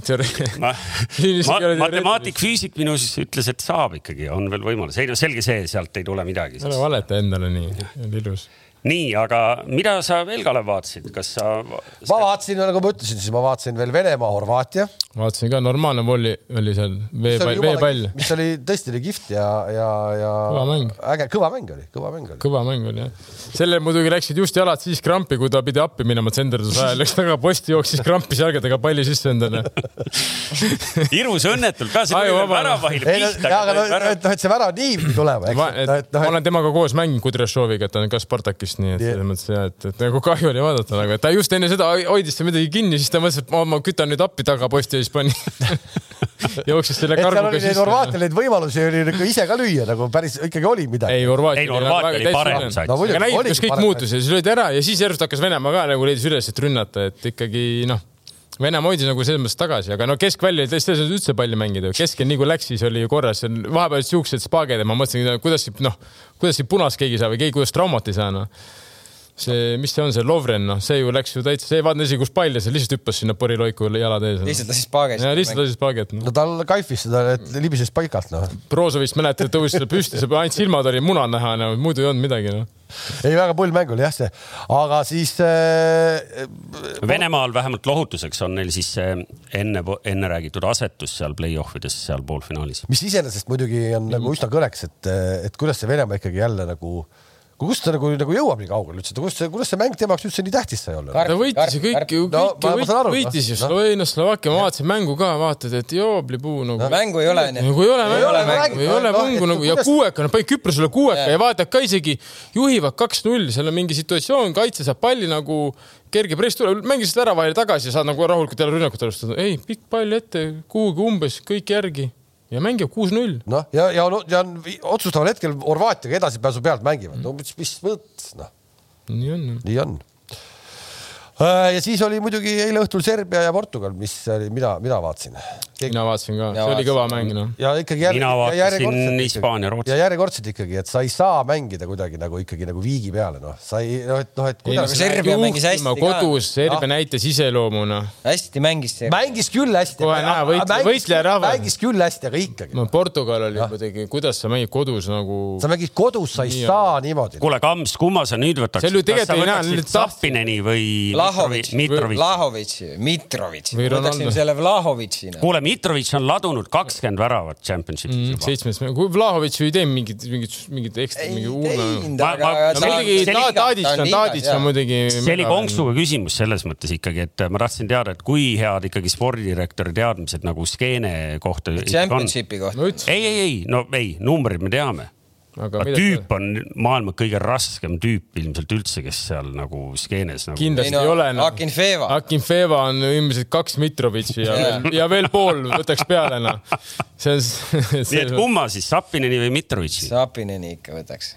ma, ma, matemaatik, füüsik minus ütles, et saab ikkagi, on veel võimalus. ei no selge see, sealt ei tule midagi. ära valeta endale nii, on ilus nii, aga mida sa veel, Kalev, vaatasid, kas sa? ma vaatasin, nagu ma ütlesin, siis ma vaatasin veel Venemaa, Horvaatia. vaatasin ka, normaalne volli oli seal, veepall, veepall. mis oli tõesti oli kihvt ja, ja, ja kõva mäng. äge, kõva mäng oli, kõva mäng oli. kõva mäng oli jah. sellel muidugi läksid just jalad siis krampi, kui ta pidi appi minema tsenderduse ajal, läks taga posti, jooksis krampis jalgadega palli sisse endale hirmus õnnetult ka, see tuli veel väravahile pihta. aga noh, et noh, et see värav niipidi tulema, eks. ma noh, olen temaga koos mänginud Kudrjašoviga, et ta on ka Spartakis vist, nii et selles mõttes ja et, et nagu kahju oli vaadata et ta just enne seda hoidis seal midagi kinni, siis ta mõtles, et ma, ma kütan nüüd appi tagaposti ja siis pani jooksis selle karguga sisse. Horvaatial neid võimalusi oli nagu ise ka lüüa nagu päris ikkagi oli midagi. ei, Horvaatia oli parem. No, aga näib, kus kõik muutus ja siis löödi ära ja siis järsku hakkas Venemaa ka nagu leidis üles, et rünnata, et ikkagi noh Venemaa hoidis nagu selles mõttes tagasi, aga no keskvälja ei tõesti üldse palli mängida. keskel nii kui läks, siis oli ju korras. vahepeal siuksed spaaged ja ma mõtlesin, kuidas noh, kuidas siin punast keegi saab või keegi kuidas traumat ei saa noh see, mis see on, see Lovren, noh, see ju läks ju täitsa, see ei vaadanud isegi, kus pall ja see lihtsalt hüppas sinna poriloiku jalad ees. lihtsalt lasis paagest. ja lihtsalt lasis paagest no.. no tal kaifis seda, et libises paigalt noh. Brozovic mäletad, tõusis püsti, ainult silmad oli muna näha, no muidu ei olnud midagi noh ei, väga pull mäng oli jah see, aga siis äh,. Venemaal vähemalt lohutuseks on neil siis see enne, enne räägitud asetus seal play-off ides seal poolfinaalis. mis iseenesest muidugi on mm -hmm. nagu üsna kõneks, et, et kuidas see Venemaa ikkagi jälle nagu äh, kust ta nagu, nagu jõuab nii kaugele üldse, kuidas see, kuidas see mäng tema jaoks üldse nii tähtis sai olla? ta võitis ju kõik ju, kõike no, võitis ju no. Sloveenia, Slovakkia, ma vaatasin mängu ka, vaatad, et joobli-puu nagu no.. mängu ei ole onju. nagu ei ole mängu, ei ole mängu, ei ole mängu nagu ja kuueka, nad panid Küprosele kuueka ja vaatad ka isegi juhivad kaks-null, seal on mingi situatsioon, kaitse saab palli nagu kerge press tuleb, mängisid ära vahele tagasi ja saad nagu rahulikult jälle rünnakut alustada. ei, pikk pall ette, kuhugi umbes kõik järgi ja mängib kuus-null. noh, ja, ja, ja otsustaval hetkel Horvaatiaga edasipääsu pealt mängivad, no mis, mis mõttes noh. nii on. nii on ja siis oli muidugi eile õhtul Serbia ja Portugal, mis oli, mida, mida vaatasin. mina vaatasin ka, see oli kõva mäng noh. ja ikkagi järg, mina vaatasin Hispaania, Rootsi. ja järjekordselt ikkagi, et sa ei saa mängida kuidagi nagu ikkagi nagu viigi peale, noh, sa ei, noh, et noh, et kuidas. Serbia mängis hästi ka. kodus, Serbia ah. näitas iseloomu noh. hästi mängis see. mängis küll hästi. kohe näha, võitleja, võitleja rahva. mängis küll hästi, aga ikkagi. no Portugal oli kuidagi, kuidas sa mängid kodus nagu. sa mängid kodus, sa ei saa niimoodi. kuule, Kams, kumma sa nüüd võtaks? see oli tegelikult ei näe. Zappineni või Mitrovic. Vlahovic, Mitrovic, võtaksime selle Vlahovicina. kuule, Mitrovic on ladunud kakskümmend väravat championship'is mm, juba. seitsmes, kui Vlahovic ju ei teinud mingit, mingit, mingit ekstra, mingi uue. muidugi Tadic on, Tadic on muidugi. see oli konksuga küsimus selles mõttes ikkagi, et ma tahtsin teada, et kui head ikkagi spordidirektori teadmised nagu skeene kohta. Championshipi kohta. ei, ei, ei, no ei, numbrid me teame aga tüüp on maailma kõige raskem tüüp ilmselt üldse, kes seal nagu skeenes nagu.... kindlasti ei, no, ei ole no.. Akinfeva. Akinfeva on ilmselt kaks Mitrovitši ja veel, ja veel pool võtaks peale noh. see on. nii et kumma siis, Sapineni või Mitrovitši? Sapineni ikka võtaks.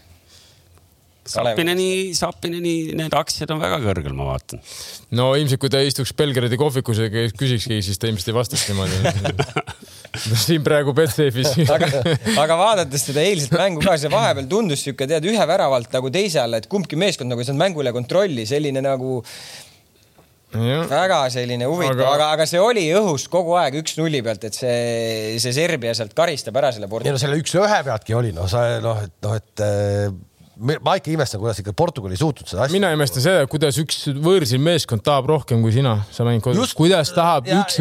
Sapineni, Sapineni need aktsiad on väga kõrgel, ma vaatan. no ilmselt, kui ta istuks Belgradi kohvikus ja küsikski, siis ta ilmselt ei vastaks niimoodi siin praegu Betsafe'is aga, aga vaadates seda eilset mängu ka, see vahepeal tundus sihuke, tead, ühe väravalt nagu teise alla, et kumbki meeskond nagu ei saanud mängu üle kontrolli, selline nagu Ja. väga selline huvitav, aga, aga, aga see oli õhus kogu aeg üks nulli pealt, et see, see Serbia sealt karistab ära selle pordi. ei no selle üks-ühe pealtki oli, noh, sa noh, et noh, et ma ikka imestan, kuidas ikka Portugal ei suutnud seda asja. mina imestan seda, kuidas üks võõrsil meeskond tahab rohkem kui sina, sa mängid kodus. kuidas tahab ja, üks,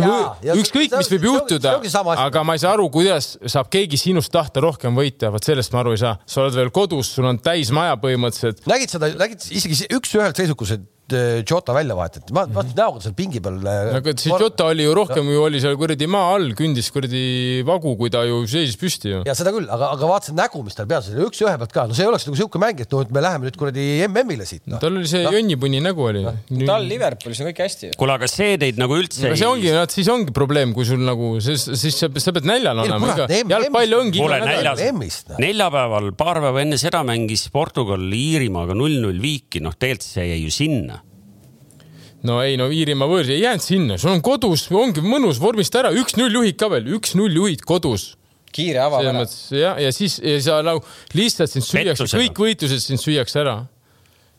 ükskõik, mis võib juhtuda, aga ma ei saa aru, kuidas saab keegi sinust tahta rohkem võita, vot sellest ma aru ei saa. sa oled veel kodus, sul on täis maja põhimõtteliselt. nägid seda, nägid isegi üks-ühelt seisukus, et Eh, Jota välja vahetati, ma vaatasin näoga seal pingi peal. Eh, aga see Jota oli ju rohkem ju oli seal kuradi maa all, kündis kuradi vagu, kui ta ju seisis püsti ju. ja seda küll, aga, aga vaatasin nägu, mis tal peas oli, üks-ühe pealt ka, no see ei oleks nagu siuke mäng, et noh, et me läheme nüüd kuradi MM-ile siit no.. tal oli see no. jonnipunni nägu oli no.. tal Liverpoolis on kõik hästi. kuule, aga see teid nagu üldse ei. see ongi, siis ongi probleem, kui sul nagu, siis, siis sa, sa pead näljal olema, jalgpall ongi. kuule, näljas, neljapäeval, paar päeva enne seda mängis Portugal Iirimaaga null-null viiki, noh, tegelikult see jäi ju sinna no ei, no Iirimaa võõrs ei jäänud sinna, sul on kodus, ongi mõnus, vormista ära, üks-null juhid ka veel, üks-null juhid kodus. kiire avavärav. ja, ja siis ja sa nagu lihtsalt sind süüakse, kõik võitlused sind süüakse ära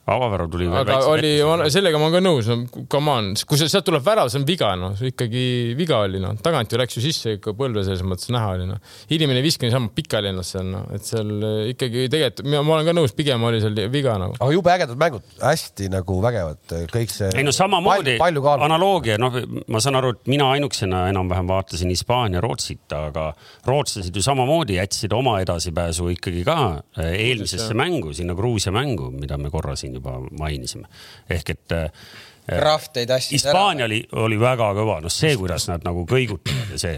avavärav tuli veel aga oli, sellega ma olen ka nõus, no come on, kui sealt tuleb värav, see on viga, noh, ikkagi viga oli, noh, tagant ju läks ju sisse ikka põlve selles mõttes näha oli, noh. inimene ei viska niisama pikali ennast seal, noh, et seal ikkagi tegelikult, ma olen ka nõus, pigem oli seal viga nagu. aga jube ägedad mängud, hästi nagu vägevad, kõik see. ei no samamoodi, analoogia, noh, ma saan aru, et mina ainukesena enam-vähem vaatasin Hispaania, Rootsit, aga rootslased ju samamoodi jätsid oma edasipääsu ikkagi ka eh, eelmisesse mängu, sinna Gruusia mängu, mida me korra siin siin juba mainisime. ehk et äh, Kraft ei tassinud ära. Hispaania oli, oli väga kõva, noh see, kuidas nad nagu kõigutavad ja see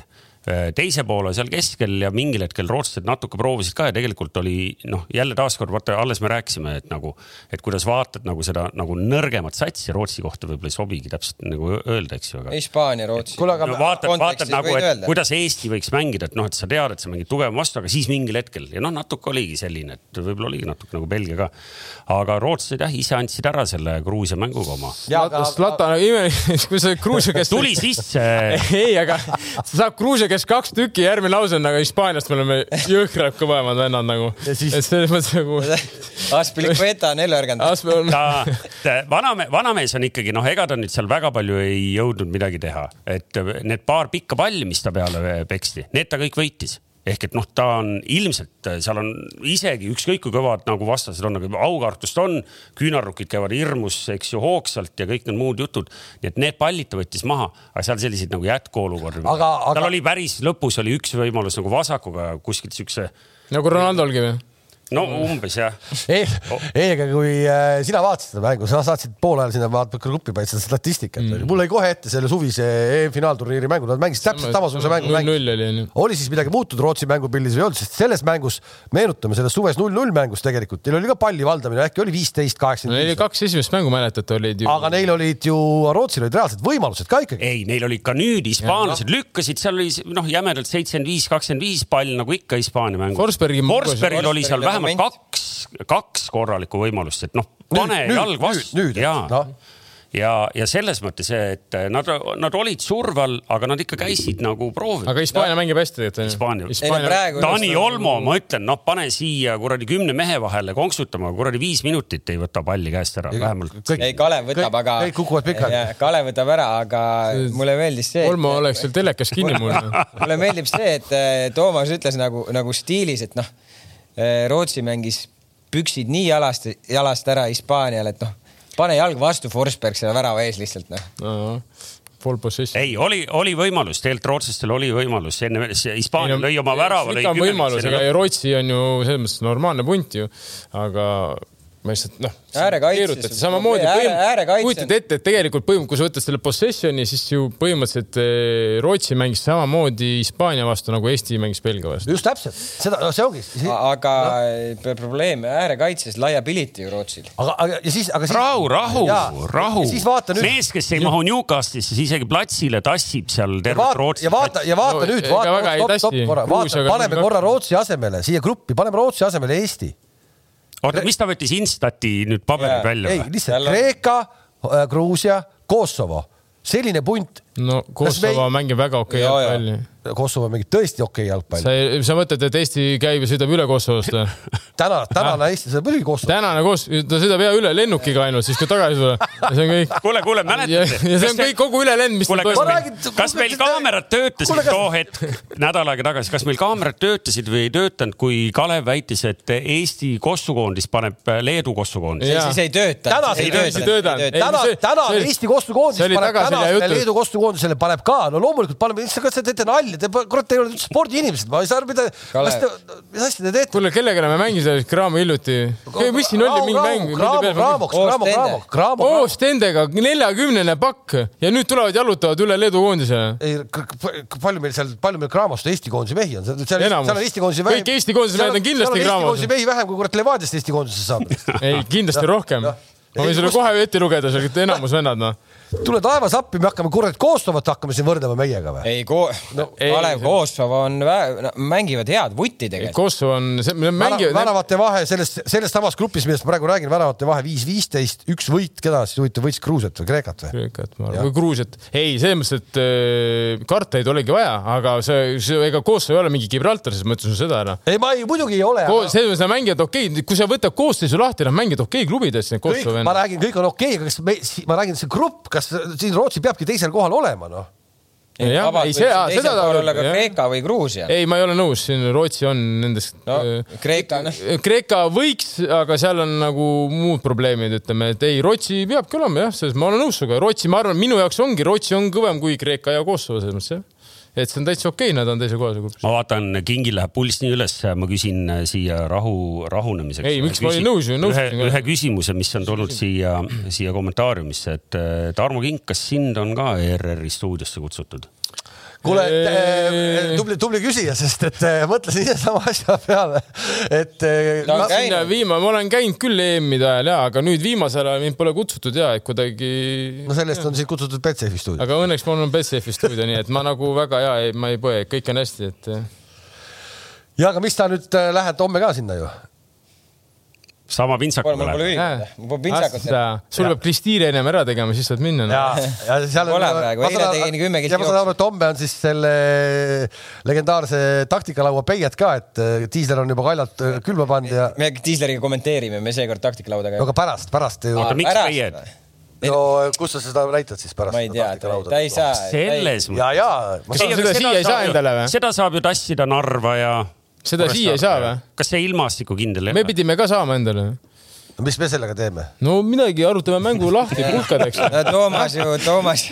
teise poole seal keskel ja mingil hetkel rootslased natuke proovisid ka ja tegelikult oli noh, jälle taaskord vaata, alles me rääkisime, et nagu, et kuidas vaatad nagu seda nagu nõrgemat satsi Rootsi kohta võib-olla ei sobigi täpselt nagu öelda, eks ju, aga. Hispaania, Rootsi. kuule, aga no, vaatad, vaatad nagu, et öelda. kuidas Eesti võiks mängida, et noh, et sa tead, et sa mängid tugevama vastu, aga siis mingil hetkel ja noh, natuke oligi selline, et võib-olla oligi natuke nagu Belgia ka. aga rootslased jah, ise andsid ära selle Gruusia mänguga oma. Zlatan, kui sa Gruusia käest. tuli sisse ei, aga sa saad Gruusia käest kes kaks tükki, järgmine lause on, aga Hispaaniast me oleme jõhkralt kõvemad vennad nagu. Ja siis- et selles mõttes nagu. Aspilicueta on ellu ärganud. ta, ta vanamees, vanamees on ikkagi noh, ega ta nüüd seal väga palju ei jõudnud midagi teha, et need paar pikka palli, mis ta peale peksti, need ta kõik võitis ehk et noh, ta on ilmselt seal on isegi ükskõik kui kõvad nagu vastased on, aga aukartust on, küünarnukid käivad hirmus, eks ju, hoogsalt ja kõik need muud jutud. nii et need pallid ta võttis maha, aga seal selliseid nagu jätkuolukordi. Aga- aga- tal oli päris lõpus oli üks võimalus nagu vasakuga kuskilt siukse, nagu Ronaldolgi või? No umbes jah. ei, ei, aga kui äh, sina vaatasid seda mängu, sa saatsid poole ajal sinna vaata gruppi panid seda statistikat mm., mul jäi kohe ette selle suvise EM-finaalturniiri mängu, nad mängisid täpselt samasuguse mängu. null null oli onju. oli siis midagi muutunud Rootsi mängupildis või ei olnud, sest selles mängus, meenutame selles suves null-null mängus tegelikult, teil oli ka palli valdamine, äkki oli viisteist, no neil oli kaheksakümmend. kaks esimest mängu mäletate olid ju. aga neil olid ju, Rootsil olid reaalsed võimalused ka ikkagi. ei, neil olid ka nüüd hispaanlased lükkasid, seal oli noh, jämedalt seitsekümmend viis, kakskümmend viis pall nagu ikka Hispaania. Forsbergi- Forsbergil oli seal Forsbergil vähemalt kaks, kaks korralikku võimalust, et noh, pane nüüd, jalg vastu. nüüd, nüüd, ja ja, ja selles mõttes, et nad, nad olid surve all, aga nad ikka käisid nagu proovimas. aga Hispaania mängib hästi tegelikult Hispaania. Praegu Taani Olmo, ma ütlen, noh, pane siia kuradi kümne mehe vahele konksutama, kuradi viis minutit ei võta palli käest ära, vähemalt. ei, Kalev võtab, aga. kõik kukuvad pikali. Kalev võtab ära, aga mulle meeldis see. Olmo oleks seal telekas kinni mul. mulle meeldib see, et Toomas ütles nagu, nagu stiilis, et noh, Rootsi mängis püksid nii jalast, jalast ära Hispaanial, et noh, pane jalg vastu Forsberg selle värava ees lihtsalt noh. Full possession. ei, oli, oli võimalus, tegelikult rootslastel oli võimalus, enne Hispaania lõi oma värava. ikka on võimalus, ega Rootsi on ju selles mõttes normaalne punt ju, aga ma lihtsalt noh. Äärekaitses- samamoodi ääre-, kujutad ette, et tegelikult põhimõtteliselt, kui sa võtad selle possession'i, siis ju põhimõtteliselt eh, Rootsi mängis samamoodi Hispaania vastu nagu Eesti mängis Belgia vastu. just täpselt, seda, no see ongi. aga no. probleem äärekaitses liability ju Rootsil. aga, aga ja siis, aga siis. rahu, rahu rahu mees, kes ei mahu Newcastle'isse, siis isegi platsile tassib seal tervet vaata Rootsi ja vaata ja vaata No, nüüd, vaata stopp, stopp korra, vaata, paneme korra Rootsi asemele siia gruppi, paneme Rootsi asemele Eesti. oota, mis ta võttis Instati nüüd paberid Jaa. välja ei, lihtsalt Kreeka, Gruusia, Kosovo, selline punt. No Kosovo mängib väga okei jaa. jalgpalli. Kosovo mängib tõesti okei jalgpalli. sa, sa mõtled, et Eesti käib ja sõidab üle Kosovost või? täna, tänane Eesti saab muidugi Kosovo. tänane koos, ta sõidab hea üle lennukiga ainult, siis kui tagasi tuleb. see on kõik. kuule, kuule, ja, mäletate? ja see on kõik, kogu ülelend, mis kuule, kas meil kas meil kaamerad töötasid Kuule, kas- too hetk, nädal aega tagasi, kas meil kaamerad töötasid või ei töötanud, kui Kalev väitis, et Eesti kossukoondis paneb Leedu kossukoondis? Siis ei tööta. Täna ei ei tööta, ei. Ei, täna see-, täna see Eesti koostöökoondis see oli paneb tänasele. Leedu koostöökoondisele paneb ka, no loomulikult paneme, kas te teete nalja, te kurat ei ole üldse spordiinimesed, ma ei saa aru, mida, kas te, mis asja te teete? kuule, kellega me mängisime Graamo hiljuti? mis siin oli, mingi mäng? Graamo, Graamo, Graamo, Graamo, Graamo. Oostendega neljakümnene pakk ja nüüd tulevad jalutavad üle Leedu koondisele. ei, palju meil seal, palju meil Graamost Eesti koondise mehi on, seal, seal on Eesti koondise Kõik Eesti koondise mehed on kindlasti Eesti Graamos. koondise mehi vähem kui kurat Levadiast Eesti koondisesse saab. ei, kindlasti rohkem. ma võin sulle kohe ette lugeda, seal enamus vennad, noh. Tule taevas appi, me hakkame kurat Kosovot hakkame siin võrdlema meiega või? ei, Ko- no,, ei, Kalev Kosovo on vä-, no, mängivad head vutti tegelikult. Kosovo on, mängivad, väravate vahe selles, selles samas grupis, millest ma praegu räägin, väravate vahe viis, viisteist, üks võit, keda siis huvitav võitis Gruusiat või Kreekat või? Kreekat, ma arvan, või Gruusiat. ei, selles mõttes, et äh, karta ei olegi vaja, aga see, see, ega Kosovo ei ole mingi Gibraltar, siis ma ütlesin seda ära. ei, ma ei, muidugi ei ole. selles mõttes nad mängivad okei okay., kui sa võtad koosseisu lahti, nad mängivad okei okay klubides, kõik ma räägin, kõik on okei okay,, aga kas me, ma räägin, see grupp, kas siin Rootsi peabki teisel kohal olema, noh? jah, ei see, seda ta olla ka Kreeka või Gruusia. ei, ma ei ole nõus, siin Rootsi on nendest no äh, Kreeka, noh, Kreeka võiks, aga seal on nagu muud probleemid, ütleme, et ei, Rootsi peabki olema jah, selles ma olen nõus sinuga, Rootsi, ma arvan, minu jaoks ongi, Rootsi on kõvem kui Kreeka ja Kosovo selles mõttes jah. Et see on täitsa okei okay,, nad on teise koha seal grupis. ma vaatan, kingil läheb pulss nii üles, ma küsin äh, siia rahu, rahunemiseks. Ei, miks ma olin nõus ju, nõustusin ühe küsimuse, mis on tulnud siia, siia kommentaariumisse, et äh, Tarmo Kink, kas sind on ka ERR-i stuudiosse kutsutud? Kuule Eee., tubli, tubli küsija, sest et eh, mõtlesin ise sama asja peale, et eh, Ta viima, ma olen käinud küll EM-ide ajal ja, aga nüüd viimasel ajal mind pole kutsutud ja, et kuidagi. no sellest on siis kutsutud Betsafe stuudio. aga õnneks mul on Betsafe stuudio, nii et ma nagu väga ja, ma ei põe, kõik on hästi, et ja aga mis sa nüüd eh, lähed homme ka sinna ju? Sama pintsakuga mul pole läheb. üritada, mul pole pintsakut. sul peab klistiiri ennem ära tegema, siis saad minna. ja, ja seal Pole praegu, eile tegin kümme kilti ja ma saan aru, et homme on siis selle legendaarse taktikalaua peiet ka, et äh, diisler on juba kaljalt äh, külma pannud ja me Diisleriga kommenteerime, me seekord taktikalaudaga no aga pärast, pärast ju. Oota, miks peied? no kus sa seda näitad siis pärast? ma ei tea, ta ei saa. selles ja, ja või? seda saab ju tassida Narva ja. Seda siia ei saa või? kas see ilmastikukindel ei me ole? pidime ka saama endale. no mis me sellega teeme? no midagi, arutame mängu lahti pulkadeks. Toomas ju, Toomas,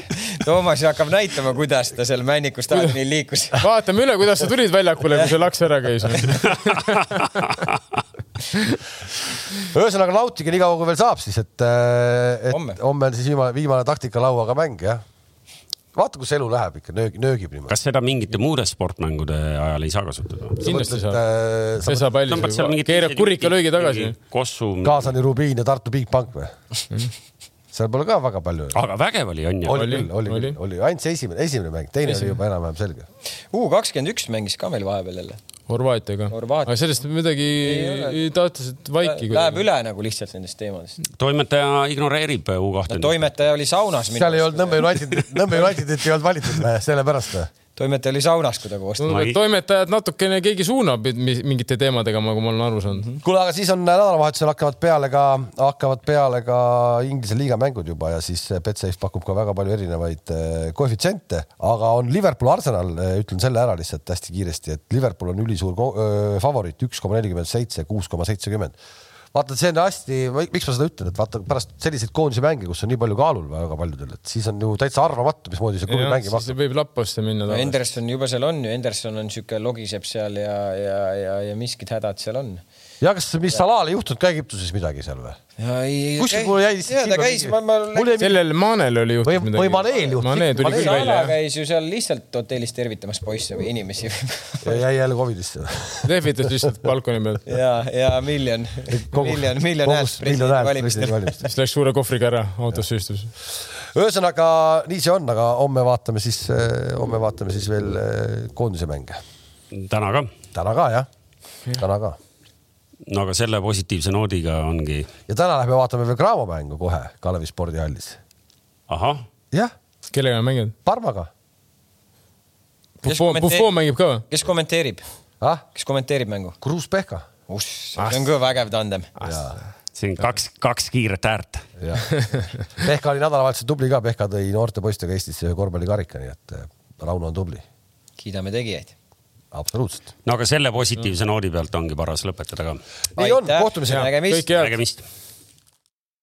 Toomas ju hakkab näitama, kuidas ta seal Männiku staadionil liikus. vaatame üle, kuidas sa tulid väljakule, kui see laks ära käis. ühesõnaga nautige nii kaua, kui veel saab siis, et, et homme on siis viimane, viimane taktikalauaga mäng jah. vaata, kus elu läheb ikka, nöög, nöögib niimoodi. kas seda mingite muude sportmängude ajal ei saa kasutada? kindlasti saab. saab. pesapalli tõmbad seal mingit. keerad kurikalöögi tagasi. Kossu, Kaasani Rubiin ja Tartu Bigbank või? seal pole ka väga palju. aga vägev oli, on ju? oli Oli, küll, oli oli. küll, oli ainult see esimene, esimene mäng, teine oli juba enam-vähem selge. U kakskümmend üks mängis ka meil vahepeal jälle. Horvaatiaga. Horvaatia. aga sellest midagi ole. taotlesid vaiki. Läheb üle nagu lihtsalt nendest teemadest. toimetaja ignoreerib U kahte. toimetaja oli saunas. seal ei olnud Nõmme United, Nõmme Unitedit ei olnud valitud sellepärast või? Toimetaja oli saunas, kui ta koostas. et toimetajad natukene keegi suunab mi- mingite teemadega, nagu ma olen aru saanud. kuule, aga siis on nädalavahetusel hakkavad peale ka, hakkavad peale ka Inglise liiga mängud juba ja siis Betsafe pakub ka väga palju erinevaid eh, koefitsiente, aga on Liverpool Arsenal, ütlen selle ära lihtsalt hästi kiiresti, et Liverpool on ülisuur favoriit, üks koma nelikümmend seitse, kuus koma seitsekümmend vaata, see on hästi, miks ma seda ütlen, et vaata pärast selliseid koondise mänge, kus on nii palju kaalul väga paljudel, et siis on ju täitsa arvamatu, mismoodi see klubi mängima hakkab. võib lappasse minna. Henderson juba seal on ju, Henderson on siuke logiseb seal ja, ja, ja, ja miskid hädad seal on. Ja kas, mis Salal ei juhtunud ka Egiptuses midagi seal või? kuskil mul jäi lihtsalt silma käis, mingi- ma, ma mul jäi sellel Maanel oli juhtunud või Maneel juhtus- Mane tuli Maneel- küll Sala välja. käis ju seal lihtsalt hotellis tervitamas poisse või inimesi jäi jälle Covidisse. lehvitas lihtsalt balkoni peal. ja, ja miljon, miljon, miljon häält presidendi valimistel. valimistel. siis läks suure kohvriga ära, autosse istus. ühesõnaga nii see on, aga homme vaatame siis, homme vaatame siis veel eh, koondise mänge. täna ka. täna ka jah, täna ka. No aga selle positiivse noodiga ongi, ja täna lähme vaatame veel Graamo mängu kohe Kalevi spordihallis. ahah, jah, kellega on mänginud? Parmaga Kes Buffon, mängib ka või? kes kommenteerib, ah,, kes kommenteerib mängu? Kruus Pehka. see on ka vägev tandem. siin kaks, kaks kiiret äärt. Pehka oli nädalavahetusel tubli ka, Pehka tõi noorte poistega Eestisse ühe korvpallikarika, nii et eh, Rauno on tubli, kiidame tegijaid. absoluutselt. no aga selle positiivse noodi pealt ongi paras lõpetada ka. nii on, kohtumiseni. nägemist kõike head.